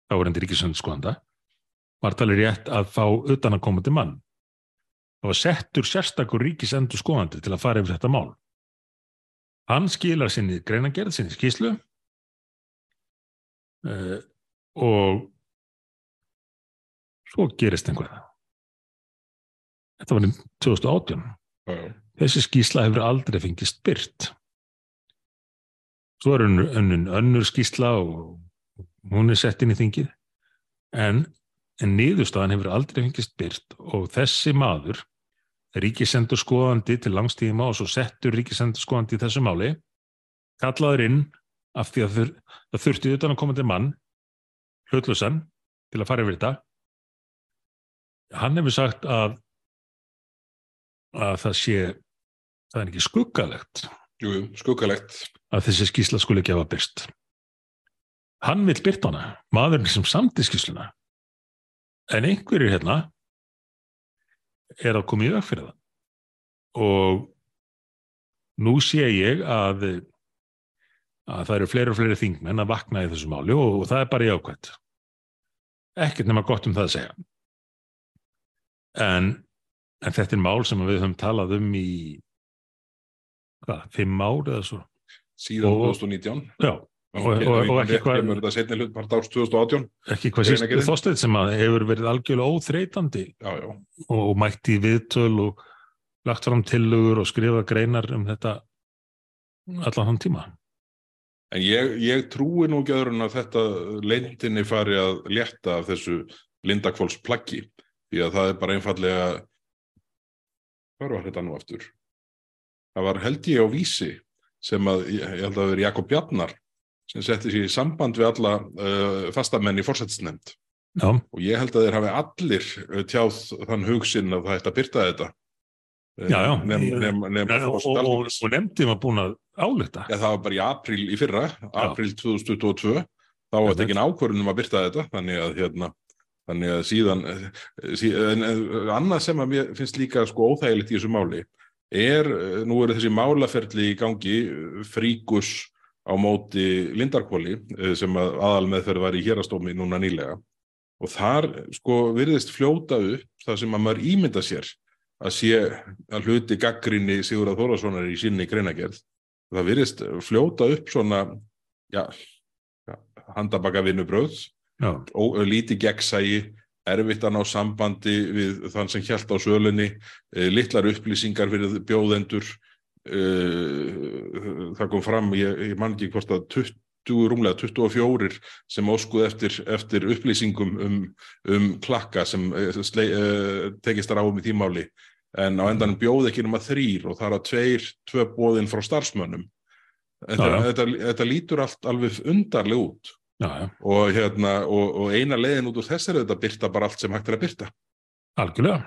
þá er endi ríkisendurskoðanda var talið rétt að fá utan að koma til mann var settur sérstakur ríkisendur skoðandi til að fara yfir þetta mál. Hann skilar sinni greinagerð, sinni skíslu uh, og svo gerist einhverða. Þetta var í 2018. Já. Þessi skísla hefur aldrei fengist byrt. Svo er önnur, önnur, önnur skísla og hún er sett inn í þingið en, en niðurstaðan hefur aldrei fengist byrt og þessi maður ríkisendur skoðandi til langstíma og svo settur ríkisendur skoðandi í þessu máli kallaður inn af því að þur, það þurfti utan að koma til mann hlutlusan til að fara yfir þetta hann hefur sagt að að það sé það er ekki skuggalegt. Jú, skuggalegt. að þessi skísla skuli gefa byrst hann vil byrta hana maðurinn sem samti skísluna en einhverjir hérna er að koma í veg fyrir það. Og nú sé ég að að það eru fleiri og fleiri þingmenn að vakna í þessu máli og, og það er bara jákvæmt ekkert nema gott um það að segja. En, en þetta er mál sem við höfum talað um í hvað, fimm ár eða svo Síðan Og- 2019. já, Og- og- og ekki hvað- Kemur þetta setni hlut part árs 2018. ekki hvað síst þósteinn sem að hefur verið algjörlega óþreytandi Já, já. og mætti viðtöl og lagt fram tillögur og skrifa greinar um þetta allan þann tíma En ég, ég trúi nú ekki öðrun að þetta leintinni fari að létta af þessu lindakvóls plaggi. Því að það er bara einfallega, hvað var þetta nú aftur? Það var held ég á vísi sem að, ég held að það veri Jakob Bjarnar sem setti sér í samband við alla uh, fastamenn í fórsættisnefnd. já, Og ég held að þeir hafi allir uh, tjáð þann hugsin að það ætti að byrta þetta. Uh, Já, já. Nefn, nefn, nefn, og, og, og, og nefndi var búin að álita Já, það var bara í apríl í fyrra, apríl 2022, þá var Já, þetta ekki ákvörðun um að byrta þetta, þannig að hérna, þannig að síðan, eh, sí, en, en, annað sem að mér finnst líka sko óþægilegt í þessu máli er, eh, nú eru þessi málaferli í gangi, fríkus á móti Lindarkvóli eh, sem að aðal meðferð var í hérastómi núna nýlega. Og þar sko virðist fljóta upp það sem að maður ímynda sér að sé að hluti gaggrinni Sigurðar Þórðarssonar í sinni greinagerð það virðist fljóta upp svona já, handabaka vinnubröð, já, lítið gegnsægi erfitt að ná sambandi við þann sem hjælt á sölunni, e, litlar upplýsingar fyrir bjóðendur e, það kom fram ég, ég man ekki hvort að 20, rúmlega 24 sem óskuð eftir, eftir upplýsingum um, um klakka sem e, slei, e, tekist þar á um í tímáli. En á endanum bjóð ekki nema þrýr og það er að tveir, tvö bóðin frá starfsmönnum. Þetta, þetta, þetta lítur allt alveg undarlega út já, já, og, hérna, og, og eina leiðin út úr þess er þetta að byrta bara allt sem hægt er að byrta algjörlega.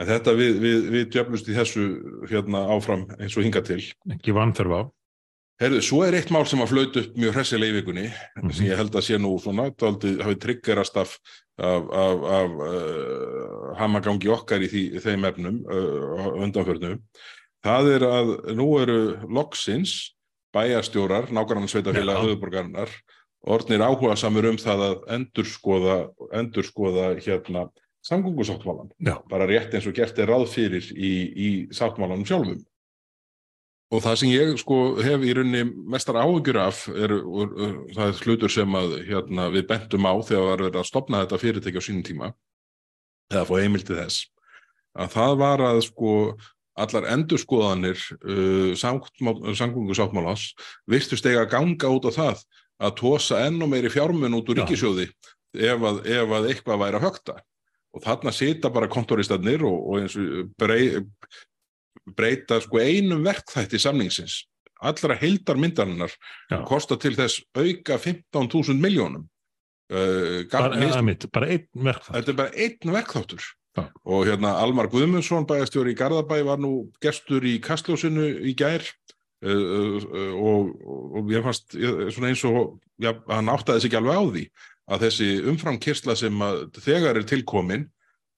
En þetta við, við, við djöflust í þessu hérna áfram eins og hinga til. Ekki vanþörf á. Herðu, svo er eitt mál sem að flauta upp mjög hressilega í vikunni sem ég held að sé nú svona dálítið hafi triggerast af, af, af, af uh, hamagangi okkar í því, þeim efnum uh, undanförnu. Það er að nú eru loksins bæjarstjórar, nákvæmlega sveitafélag höfuborgarinnar orðnir áhuga samur um það að endurskoða, endurskoða hérna samgöngusáttmálan já, bara rétt eins og gert er ráð fyrir í, í sáttmálanum sjálfum. Og það sem ég sko hef í rauninni mestar áhyggjur af er, er, er það er hlutur sem að hérna, við bentum á þegar var verið að stopna þetta fyrirtæki á sínum tíma eða fá heimil til þess að það var að sko allar endurskoðanir uh, samgöngu sáttmálans virtust eiga að ganga út á það að tósa ennum meiri fjármun út úr ríkisjóði ef að, ef að eitthvað væri að högta og þarna sita bara kontoristarnir og, og eins og brey, breyta sko einum verkþætti samningsins. Allra heildar myndarinnar Já. kosta til þess auka 15.000 miljónum uh, bara, mitt, bara einn verkfætt Þetta er bara einn verkþáttur. Já. og hérna Almar Guðmundsson bæjastjóri í Garðabæ var nú gestur í Kastljósinu í gær og, og ég fannst ég- svona eins og já, hann áttaði sig ekki alveg á því að þessi umframkyrsla sem að þegar er tilkomin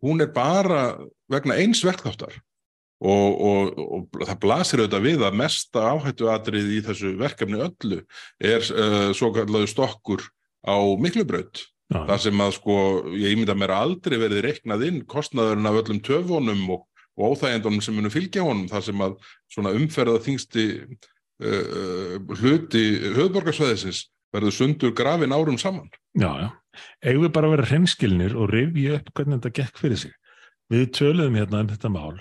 hún er bara vegna eins verkþáttar. Og, og, og það blasir auðvitað við að mesta áhættu atrið í þessu verkefni öllu er uh, svo kallahu stokkur á miklubraut. Já, þar sem að sko, ég ímynda mér aldrei verið reiknað inn kostnaðurinn af öllum töfunum og, og óþægendunum sem munu fylgja honum, þar sem að svona umferða þingsti uh, hluti höfðborgarsvæðisins verður sundur grafin árum saman. já, já. Eigum við bara að vera hreinskilnir og rifja upp hvernig þetta gekk fyrir sig. Við töluðum hérna um þetta mál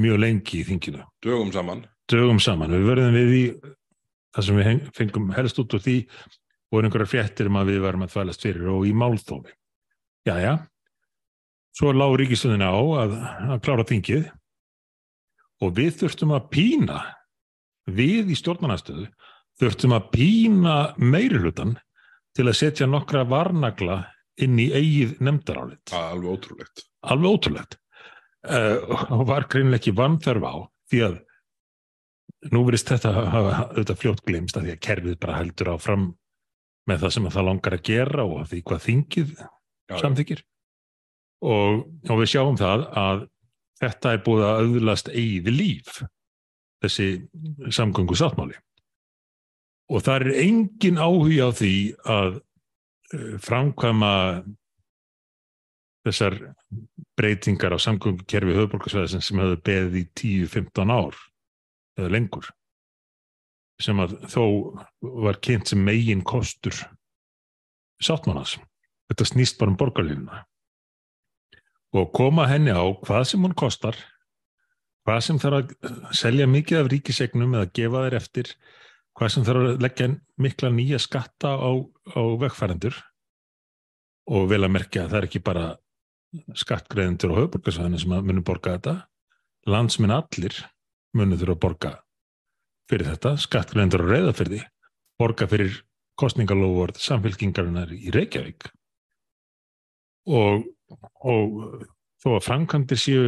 mjög lengi í þinginu, Dögum saman. dögum saman. Við verðum við í það sem við fengum helst út úr því voru einhverjar fréttir um að við varum að þvælast fyrir og í málþófi. Já, já. Svo lág ríkistöðin á að, að klára þingið og við þurftum að pína, við í stjórnarnastöðu, þurftum að pína meirihlutan til að setja nokkra varnagla inn í eigið nefndarálit. Alveg ótrúlegt. Alveg ótrúlegt. Uh, og var greinlega ekki vannþörf á því að nú verist þetta hafa auðvitað fljótt glemst að því að kerfið bara heldur áfram með það sem að það langar að gera og því hvað þingið já. samþykir og, og við sjáum það að þetta er búið að auðlast eigið líf þessi samgöngu sáttmáli og það er engin áhuga á því að uh, framkvæma þessar breytingar á samgöngukerfi höfuborgarsvæðisins sem hefur beðið í 10-15 ár eða lengur sem að þó var kynnt sem megin kostur sáttmálas. Þetta snýst bara um borgarlínuna. Og koma henni á hvað sem hún kostar, hvað sem þarf að selja mikið af ríkisegnum eða gefa þeir eftir, hvað sem þarf að leggja mikla nýja skatta á, á vegfærendur og vel að merkja að það er ekki bara skattgreðendur og höfuborgarsvæðinu sem munum borga þetta. Landsminn allir munum þurfa að borga fyrir þetta, skattgreðendur og reyðafyrði, borga fyrir kostningalóford samfélkingarinnar í Reykjavík. Og, og þó að framkvæmdir séu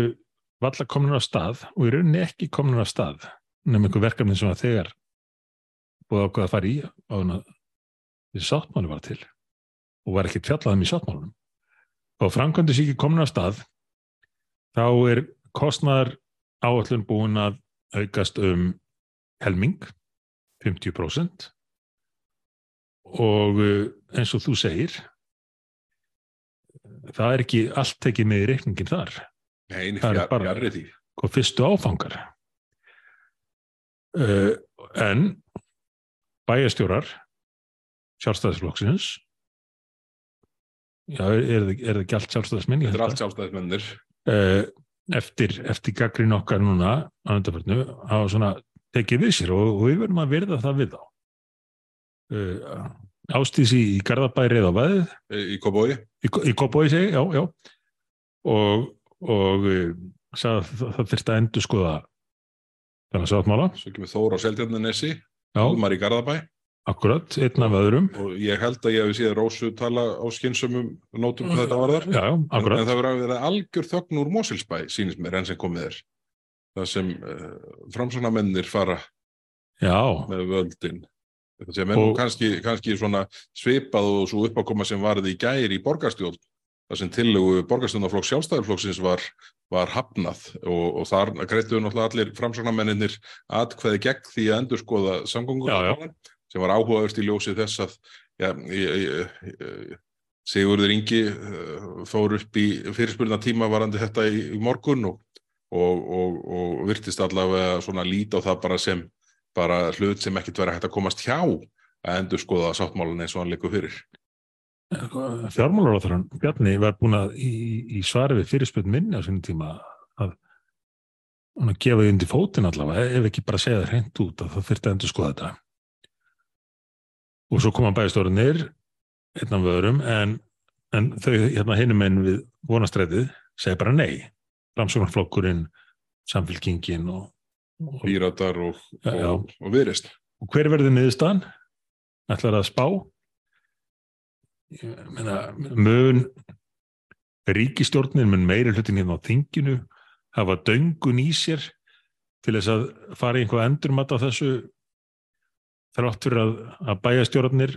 valla komin á stað og í rauninni ekki komin á stað nefnum einhver verkefni sem að þegar búið ákveða að fara í á hann að sáttmáli var til og var ekki fjallaðum í sáttmálunum og framkvæmdir sé ekki komin á stað þá er kostnaðar áallun búin að aukast um helming 50% og uh, eins og þú segir það er ekki allt tekið með í reikningin þar Nei, Það er bara- því. og fyrstu áfangar uh, en bæjastjórar sjálfstæðisflokksins já, er, er, það- það ekki allt sjálfstæðismenn? Þetta er allt sjálfstæðismennir. uh, eftir, eftir gaggrín okkar núna á undarförnu hafa svona tekið við sér og, og við verðum að virða það við þá uh, Ástísi í Garðabæri eða veðið Í Kóbói. í, Kópói segi, já, já og, og uh, sagði að það, þurfti að endur skoða þennan sáttmála Svo kemur Þór á Seldjarnanesi. já, Almar í Garðabæ. akkurat, einn af öðrum Og ég held að ég hef séð Rósu tala á skynsumum nótum hvað þetta var þar. já, já, En, akkurat en það verður að vera algjör þögn úr Mosilsbæ, sýnist mér, enn sem komið er. Það sem uh, framsóknarmennir fara já, með völdin. Sem er nú kannski, kannski svona svipað og svo uppákoma sem varði í gæri í borgarstjórn. Það sem tillögu borgarstjórnarflokk sjálfstæðarflokksins var, var hafnað og, og þar greituðu náttúrulega allir framsóknarmenninir atkveði gegn því að endur skoða samgöngur sem var áhugaðust í ljósi þess að ja, ég, ég, Sigurður Ingi uh, fór upp í fyrirspurna tíma varandi þetta í, í morgun og, og, og, og virtist allavega svona lít á það bara sem bara hlut sem ekkert verið hægt að komast hjá að endur skoða sáttmálun eins og hann leikur fyrir. fjármálaráþarann Bjarni var búin að í, í svari við fyrirspöld minni á sinni tíma að að gefa því undir fótinn allavega, ef ekki bara segja það hreint út að það þurfti að endur skoða þetta. Og svo koma bæjastórunir, einn af öðrum, en, en þau hérna hinum einn við vonastrætið segja bara nei. Framsóknarflokkurinn, samfélkingin og, og, Píratar og, Já, já. og, og viðrist. og hver verður niðurstaðan? Ætlar að spá? Ég meina, mun ríkistjórnin mun meiri hlutin hérna á þinginu hafa döngun í sér til þess að fara í einhvað endurmat á þessu þrátt fyrir að, að bæjastjórnir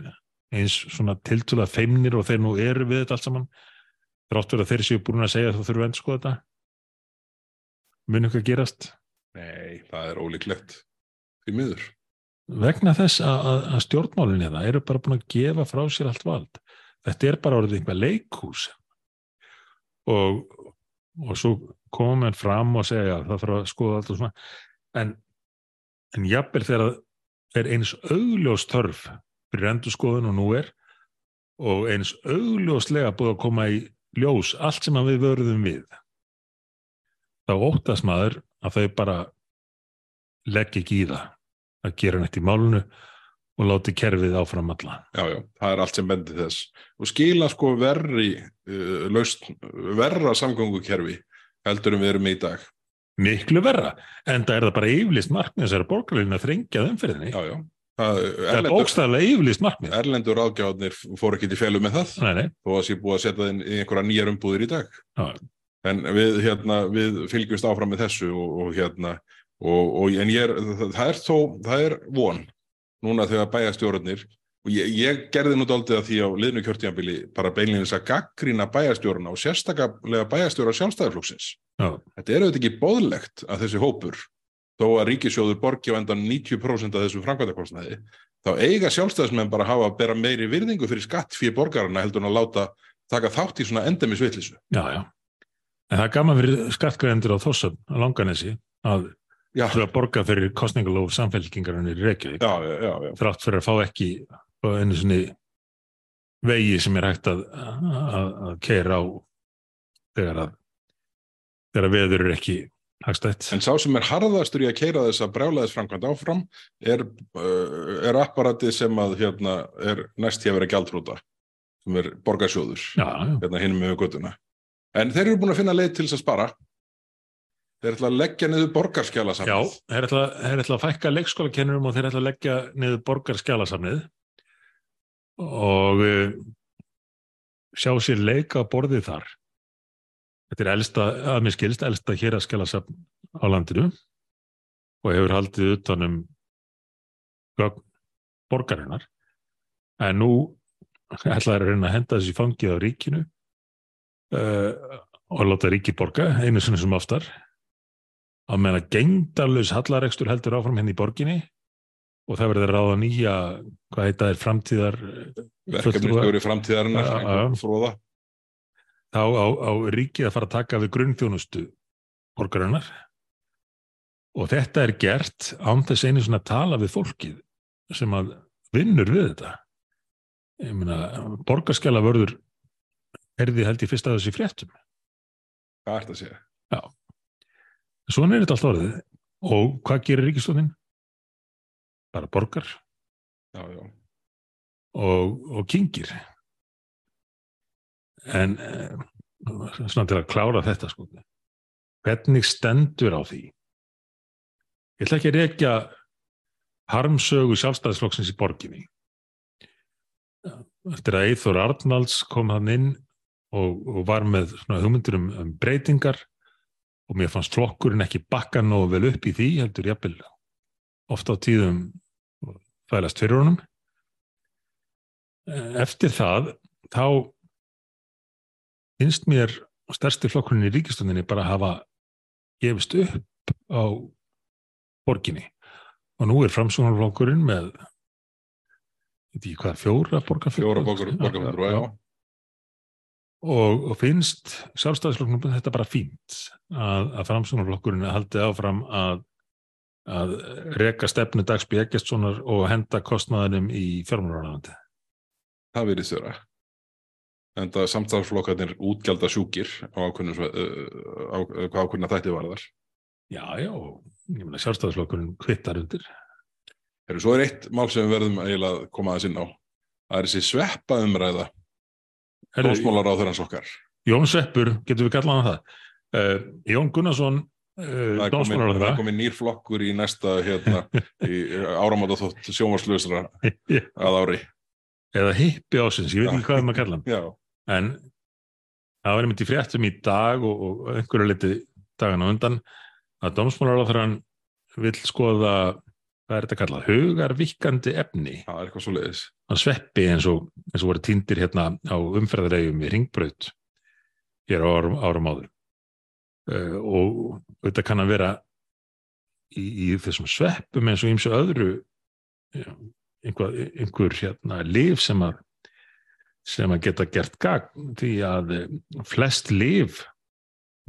eins svona tiltúlega feimnir og þeir nú eru við þetta allt saman þrátt fyrir að þeir séu búin að segja að þú þurfum að endurskoða þetta mun eitthvað gerast Nei, það er ólíklegt. Því miður. vegna þess að, að, að stjórnmálinni það eru bara búin að gefa frá sér allt vald þetta er bara orðið einhver leikhús og, og svo koma menn fram og segja að það þarf að skoða allt og svona en, en jafnvel þegar það er eins augljós törf fyrir endur skoðun og nú er og eins augljóslega búið að koma í ljós allt sem við vörðum við þá óttast maður að þau bara legg ekki í það að gera neitt í málunu og láti kerfið áfram alla. Já, já, það er allt sem bendir þess. Og skila sko verri, uh, laust, verra samgöngukerfi heldur en við erum í dag. Miklu verra, en það er það bara yfirlist markmið þessari borgarlegin að þrengja umferðinni. Já, já. Það, það er erlendur, bókstæðlega yfirlist markmið. erlendur ráðgjáðnir fór ekki til fjölu með það Nei, nei, þó að sé búið að setja það inn í einhverja nýjar umbúðir í dag. Já. En við, hérna, við fylgjumst áfram með þessu og, og hérna, og, og en ég er, það, er þó, það er von núna þegar bæjastjórarnir og ég, ég gerði nú daldið að því á liðnu kjörtíðanbili bara beinleginis að gaggrína bæjastjórarna og sérstaklega bæjastjóra sjálfstæðarflokksins. já, Þetta er auðvitað ekki bóðlegt að þessi hópur, þó að ríkisjóður borgi á endan 90% af þessum framkvæmdakostnaði, þá eiga sjálfstæðismenn bara að hafa að bera meiri virðingu fyrir skatt fyrir borgarana heldur en að láta taka þátt í svona endemis vitlisu. já, já. En það er gaman fyrir skattgreðendur á Þossum, á Langanesi, að Já, þurfa að borga fyrir kostningalóf samfélkingarinn í Reykjavík, já, já, þrátt fyrir að fá ekki einu svona vegi sem er hægt að, að, að keira á þegar að þegar að veður er ekki hagstætt. En sá sem er harðastur í að keira þessa brjálæðisframkvæmd áfram er, uh, er apparatið sem að hérna er næst hjá verið gjaldrúta, sem er borgarsjóður, hérna hinum með göttuna. En þeir eru búin að finna leið til þess að spara. Þeir ætla að leggja niður borgarskjala Já, þeir ætla, þeir ætla að fækka leikskólakennurum og þeir ætla að leggja niður borgarskjálasamnið og uh, sjá sér leika borðið þar. Þetta er elsta, að mér skilst, elsta hér að skjálasafn á landinu og hefur haldið utanum borgarinnar. En nú ætla þeir að reyna að henda þessi fangið á ríkinu uh, og láta ríki borga einu sinni sem oftar að meðan að gengdarlaus hallarekstur heldur áfram henni í borginni og það verður ráða nýja hvað heita er framtíðar verkefnistjóri framtíðarinnar, Já, já. einhver fróða. þá á, á ríkið að fara að taka við grunnþjónustu borgarinnar og þetta er gert án þess einu svona tala við fólkið sem að vinnur við þetta ég meina borgarskjala vörður erði held ég fyrst að þessi fréttum? Hvað ert að segja? svona er þetta allt orðið. Og hvað gerir ríkistofnin? bara borgar. Já, já. og, og kingir en eh, svona til að klára þetta sko. Hvernig stendur á því? Ég ætla ekki að rekja harmsögu sjálfstæðisflokksins í borginni. Eftir að Eithor Arnalds kom hann inn og, og var með svona hugmyndir um, um breytingar og mér fannst flokkurinn ekki bakka nógu vel upp í því heldur jafnvel ofta á tíðum fælast fyrir honum. Eftir það þá finnst mér stærsti flokkurinn í ríkistöndinni bara að hafa gefist upp á borginni. Og nú er framsóknarflokkurinn með veit ekki hvað, fjóra borgarflokkur Fjóra borgar, borgarfulltrúa, já. Og, og finnst sjálfstæðisflokknum þetta bara fínt að, að framsóknarflokkurinn haldi áfram að, að reka stefnu Dagsby Eggertssonar og henda kostnaðinum í fjármálaráðandi. Það verið þurra. En það samtalsflokkarnir útgjalda sjúkir á ákveðnum, sve- uh, þætti varðar. Já, já, ég meina sjálfstæðisflokkurinn kvittar undir. Heru, svo er eitt mál sem við verðum að koma aðeins inn á. Það er þessi sveppa umræða, dósmálar á þeirrans okkar. Jón Sveppur, getur við kallað hann það. Uh, Jón Gunnarsson, uh, Það komin, dómsmálar á það er komin nýr flokkur í næsta hérna, í áramáta þótt sjónvarslösra að ári. eða hippi ásins, ég veit ekki hvað maður kalla hann. En það var einmitt í fréttum í dag og, og einhverju liti dagana á undan að dómsmálar vill skoða, hvað er þetta kallað, hugarvíkandi efni. það er eitthvað svo leiðis. að sveppi eins og, eins og voru týndir hérna á umferðaregjum í ringbraut hér á árum, árum áður uh, og þetta kann að vera í, í þessum sveppum eins og eins og öðru einhver, einhver hérna lif sem að sem að geta gert gagn því að eh, flest lif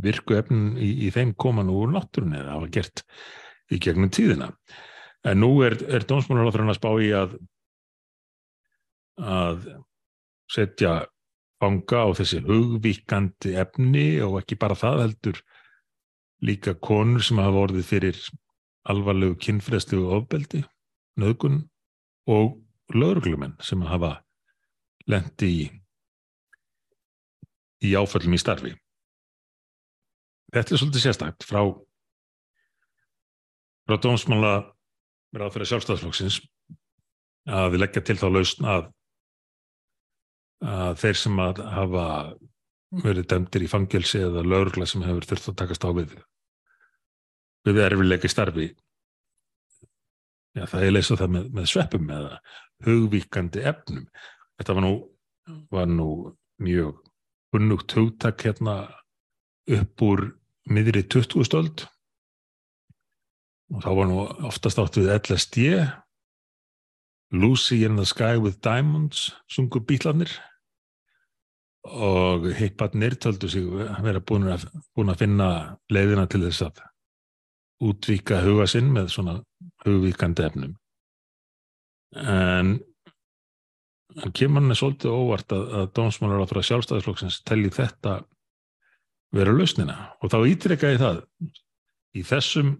virku efnin í, í þeim koma nú úr náttúrunni eða hafa gert í gegnum tíðina en nú er, er dómsmálaráþurinn að spá í að að setja fanga á þessi hugvíkandi efni og ekki bara það heldur líka konur sem hafa orðið fyrir alvarlegu kynfræðslegu ofbeldi, nöðgun og lögreglumenn sem hafa lendi í, í áföllum í starfi. Þetta er svolítið sérstakt frá frá dómsmála ráð fyrir sjálfstæðsflokksins að leggja til þá lausn að að þeir sem að hafa verið dæmdir í fangelsi eða lögregla sem hefur þurft að takast á við við erfileika í starfi já, það er leysa það með, með sveppum eða hugvíkandi efnum. Þetta var nú, var nú mjög unnugt hugtak hérna upp úr miðri 20 stöld og þá var nú oftast átt við LSD Lucy in the Sky with Diamonds sungu bílarnir og hipparnir töldu sig vera búin að, búin að finna leiðina til þess að útvíka huga sinn með svona hugvíkandi efnum. En en kemur hann er svolítið óvart að, að dómsmálar á frá sjálfstæðisflokksins telli þetta vera lausnina. Og þá ítrekka ég það í þessum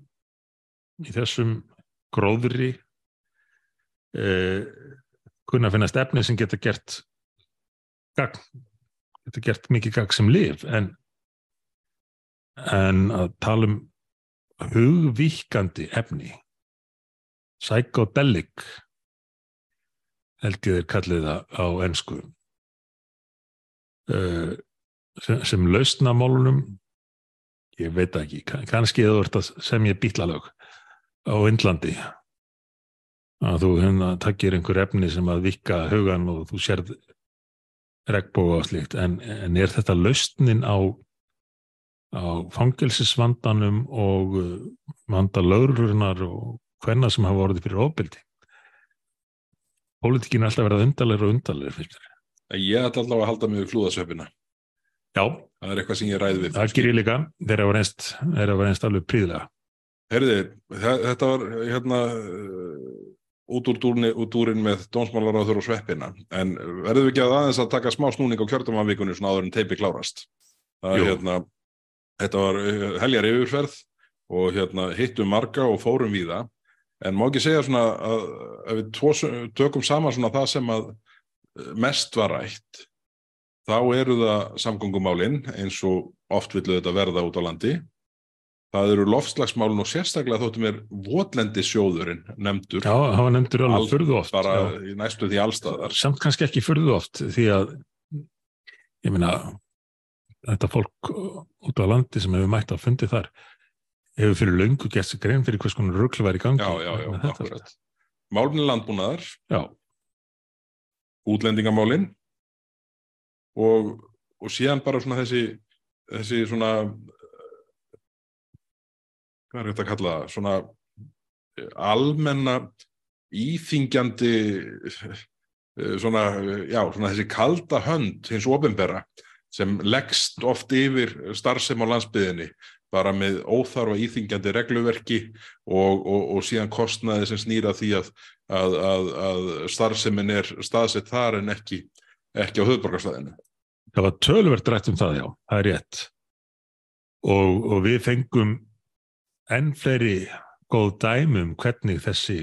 í þessum gróðri eh, kunna finna stefni sem geta gert gagn, geta gert mikið gagn sem lif en en að tala um hugvíkandi efni psychedelic held ég þeir kallið það á ennsku uh, sem, sem lausna málunum ég veit ekki, kannski eða þú ert að semja bítlalög á Indlandi. Að þú hérna takkir einhver efni sem að vika hugan og þú sérð regnbóga og slíkt. En, en er þetta lausnin á á fangelsisvandanum og vanda lögrunar og hvenna sem hafa orðið fyrir ofbeldi? Pólitíkin er alltaf verið undarlegur og undarlegur Ég ætla alltaf að halda mig við flúðasveppina Já, Það er eitthvað sem ég ræði við það ger ég líka. Þeir hafa reynst, þeir hafa reynst alveg príðlega Herði, þetta var hérna út úr, dúrni, út úrin með dómsmálaráður og sveppina. En verðum við ekki að aðeins að taka smá snúning á kjörtumanvíkunni svona áður en teipi klárast? Það er hérna þetta var eh, heljar yfirferð og hérna hittum marga og fórum víða. En má ekki segja svona að ef við tvo, tökum saman svona það sem að eh, mest var rætt þá eru það samgöngumálin eins og oft villu þetta verða út á landi það eru lofslagsmálin og sérstaklega þóttum er votlendi sjóðurinn nefndur. Já, það var nefndur alveg Al- furðu oft bara já. í næstu því allstaðar samt kannski ekki furðu oft því að ég meina þetta fólk út á landi sem hefur mætt að fundi þar hefur fyrir löngu gert sig grein fyrir hvers konar rugl var í gangi. Já, já, já, akkurat. Málminni landbúnaðar, Já, útlendingamálin. Og, og síðan bara svona þessi þessi svona hvað er þetta að kalla svona eh, almenna íþingjandi eh, svona, eh, já, svona þessi kalda hönd hins ofinbera sem leggst oft yfir starfsem á landsbyðinni bara með óþarfa íþingjandi regluverki og, og, og síðan kostnaði sem snýra því að, að, að, að starfsemin er staðsett þar en ekki, ekki á höfðborgarstæðinu. það var töluvert rætt um það já, það er rétt og, og við fengum enn fleiri góð dæmum hvernig þessi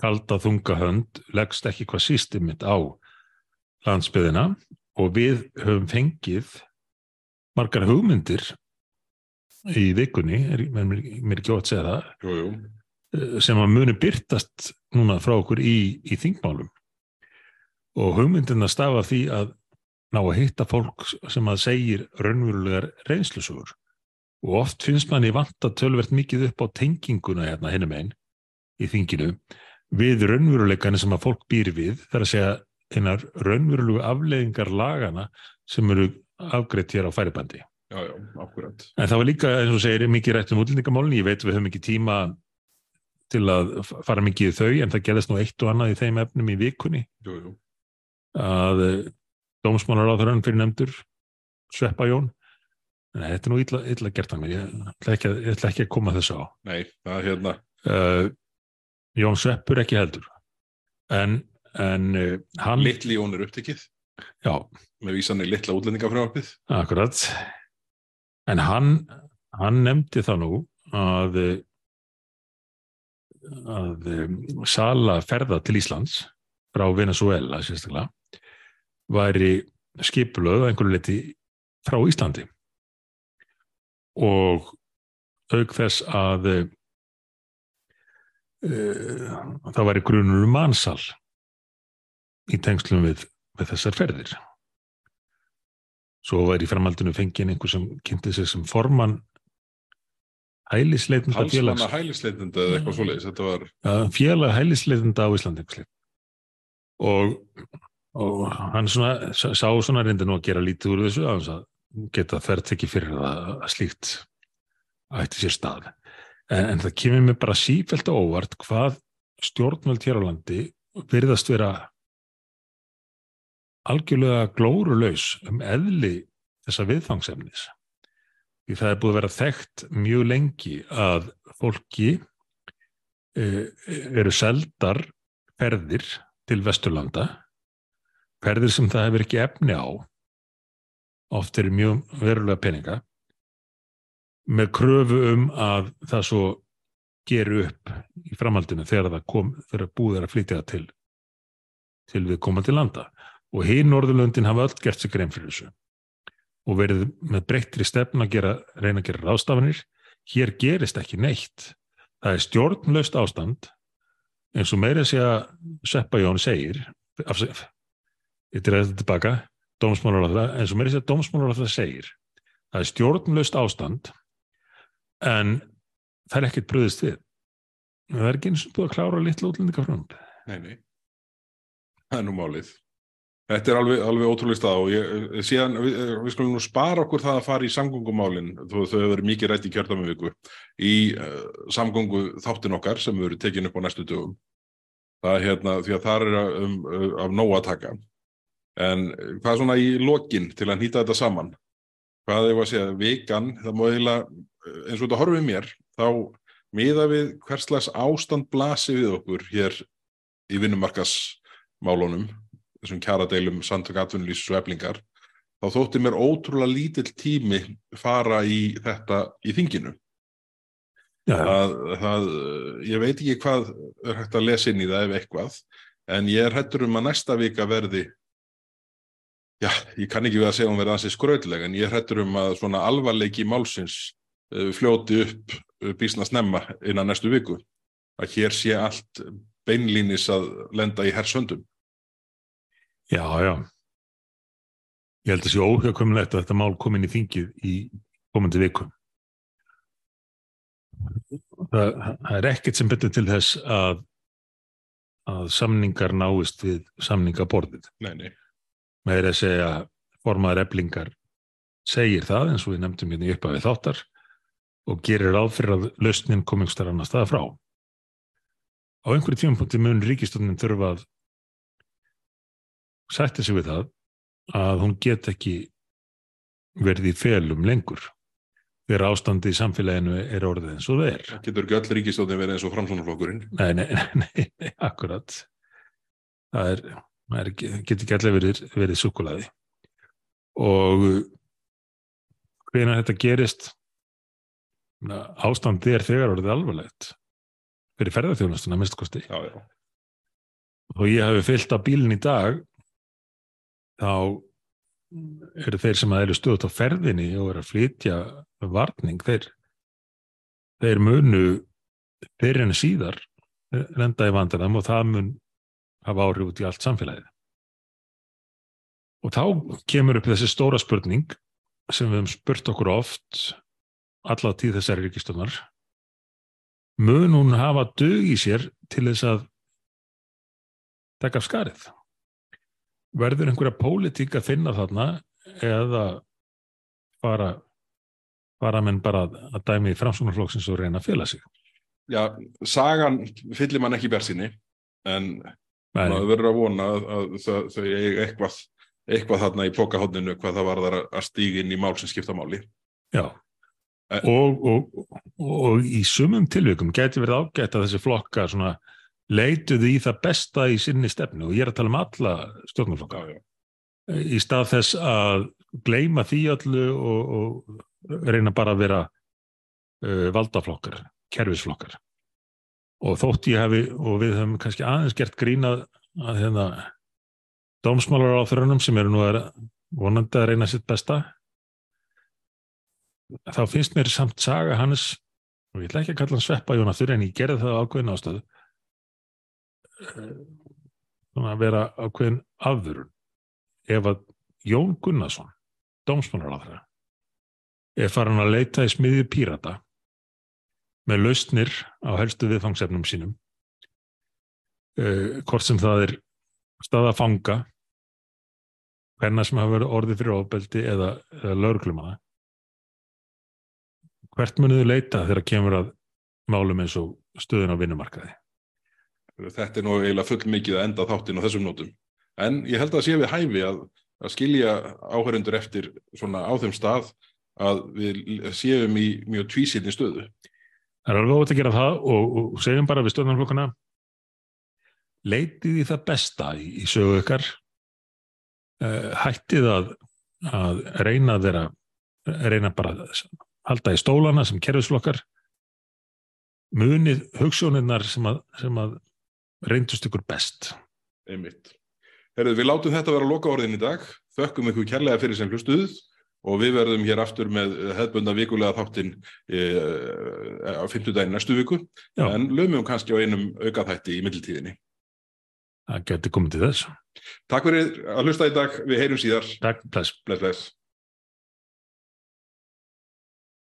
kalda þunga hönd leggst ekki hvað sístimit á landsbyðina og við höfum fengið margar hugmyndir í vikunni, er, mér, er ekki ótt að segja það, jú, jú. eh, sem að muni byrtast núna frá okkur í, í þingmálum og hugmyndina stafa því að ná að hitta fólk sem að segir raunverulegar reynslusugur og oft finnst manni vanta tölvert mikið upp á tenginguna hérna hinnum einn í þinginu við raunveruleikana sem að fólk býr við þar að segja hinnar raunverulegu afleiðingar lagana sem eru afgreitt hér á færibandi. Já, já, akkurat. En það var líka, eins og segir, mikið rætt um útlendingamálun. Ég veit við höfum ekki tíma til að fara mikið í þau, en það gerðist nú eitt og annað í þeim efnum í vikunni Jú, jú. að dómsmálar á þeirra fyrir nefndur Sveppa Jón. En þetta er nú illa, illa gert hann mér. Ég ætla ekki, að- ætla ekki að koma þessu á. Nei, það er hérna, Uh, Jón Sveppur ekki heldur. En, en uh, hann... litli Jón er upptekið Já, með vísan í litla útlendingafrjáfið. Akkurat. En hann, hann nefndi það nú að, að um, sala ferða til Íslands frá Venezuela sérstaklega væri skipulöð að einhverju leti frá Íslandi og auk þess að uh, það væri grunur um mansal í tengslum við, við þessar ferðir. Svo væri í framhaldinu fengið einhver sem kynnti sig sem formann hælisleitenda félags. Halsmanna hælisleitenda eða eitthvað svoleiðis. Þetta var, félag hælisleitenda á Íslandi. Og, og hann svona, sá svona reyndi nú að gera lítið úr þessu að að geta þverð ekki fyrir það að slíkt ætti sér stað. En, en það kemur mér bara sífælt á óvart hvað stjórnvöld hér á landi virðast vera algjörlega glórulaus um eðli þessa viðfangsefnis. Því það er búið að vera þekkt mjög lengi að fólki eh, eru seldar ferðir til Vesturlanda, ferðir sem það hefur ekki efni á, oft eru mjög verulega peninga, með kröfu um að það svo geru upp í framhaldinu þegar það kom, þegar búið er að flytja það til, til við komandi landa. Og hinn Norðurlöndin hafa öll gert sig grein fyrir þessu og verið með breyttri stefn að gera, reyna að gera ráðstafanir. Hér gerist ekki neitt. Það er stjórnlaust ástand eins og meira að segja Seppa Jón segir afsef, ég dreif þetta tilbaka dómsmálaráðra, eins og meira að segja dómsmálaráðra segir það er stjórnlaust ástand en það er ekkert bröðist við það er ekki eins og búið að klára litla útlendingafrönd nei, nei. Það er nú málið. Þetta er alveg, alveg ótrúlega stað og ég, síðan, við, við skulum nú spara okkur það að fara í samgöngumálin þó þau hefur verið mikið rætt í kjörðami viku í uh, samgöngu þáttin okkar sem við verið tekin upp á næstu dögum. Það er hérna, því að það er um, uh, af nóg að taka. En hvað er svona í lokin til að nýta þetta saman? Hvað er að segja, vikan, það má eiginlega, eh, eins og þetta horfið mér, þá miða við hverslags ástand blasi við okkur hér í vinnumarkasmálunum, þessum kjaradeilum, samtök atvinnulísus og eflingar, þá þótti mér ótrúlega lítill tími fara í þetta í þinginu. Það, það, ég veit ekki hvað er hægt að lesa inn í það ef eitthvað, en ég er hættur um að næsta vika verði, já, ég kann ekki við að segja að hún verði ansið skröðleg, en ég hættur um að svona alvarleiki málsins uh, fljóti upp uh, býsna snemma innan næstu viku. Að hér sé allt beinlínis að lenda í hersöndum. já, já ég held að sé óhjákvæmulegt að þetta mál kom inn í þingið í komandi viku það, það er ekkert sem betur til þess að að samningar náist við samningaborðið Nei, nei. Er að segja formaður eblingar segir það eins og við nefndum hérna í uppafið þáttar og gerir ráð fyrir að lausnin komingstar annars staða frá. Á einhverju tímapunkti mun ríkistöndin þurfa að sætti sig við það að hún get ekki verið í felum lengur þegar ástandi í samfélaginu er orðið eins og það er. Getur ekki öll ríkistóðin verið eins og framsónaflokkurinn. Nei, nei, nei, nei, akkurat. Það er, ekki, getur ekki allir verið, verið sukulaði. Og hvenær þetta gerist, ástandi er þegar orðið alvarlegt fyrir ferðarþjónustuna mist kosti já, já. og ég hafi fyllt á bílinn í dag þá eru þeir sem eru stöðut á ferðinni og eru að flytja varning þeir, þeir munu fyrir en síðar lenda í vandarðam og það mun hafa áhrif út í allt samfélagið. Og þá kemur upp þessi stóra spurning sem við hefum spurt okkur oft alla tíð þessari ríkistöndar mun hún hafa dög í sér til þess að taka af skarið? Verður einhverja pólitík að finna þarna eða fara fara menn bara að dæmi í framsóknarflokksins og reyna að fjöla sig? Já, sagan fyllir mann ekki bersinni en maður verður að vona að, þau, eigi eitthvað, eitthvað þarna í pokahóttinu hvað það var að stíga inn í mál sem skipta máli. já Eh. og, og, og, í sumum tilvikum geti verið ágætt að þessi flokka svona leituðu í það besta í sinni stefnu og ég er að tala um alla já. í stað þess að gleyma því öllu og, og reyna bara að vera uh, valdaflokkar, kerfisflokkar og þótt ég hafi og við höfum kannski aðeins gert grínað að hérna dómsmálar á þörunum sem eru nú að vonandi að reyna sitt besta þá finnst mér samt saga hans og ég ætla ekki að kalla hann sveppa Jónastur en ég gerði það á ákveðin ástöðu svona að vera ákveðin afðurun ef að Jón Gunnarsson dómsmálaráðara er farin að leita í smiðju pírata með lausnir á helstu viðfangsefnum sínum uh, hvort sem það er staða fanga hverna sem hafa verið orðið fyrir ofbeldi eða, eða lögreglumana hvert munuðu leita þegar kemur að málum eins og stöðun á vinnumarkaði Þetta er nú eiginlega full mikið að enda þáttinn á þessum nótum. En ég held að sé við hæfi að, að skilja áhörundur eftir svona á þeim stað að við séum í mjög tvísýlni stöðu. Það er alveg ótt að gera það og, og segjum bara við stöðnarflokkana leitið í það besta í, í sögu ykkar uh, hættið að, að reyna þeirra reyna bara að halda í stólana sem kerfisflokkar munið hugssjónirnar sem að, sem að reyndust ykkur best Einmitt. Herðu, við látum þetta vera loka orðin í dag. Þökkum ykkur kærlega fyrir sem hlustuð og við verðum hér aftur með hefðbunda vikulega þáttinn e, á 50 daginn næstu viku Já. en lögum kannski á einum aukaþætti í middeltíðinni. það geti komið til þess Takk fyrir að hlusta í dag. Við heyrum síðar. Takk, bless Bless, bless.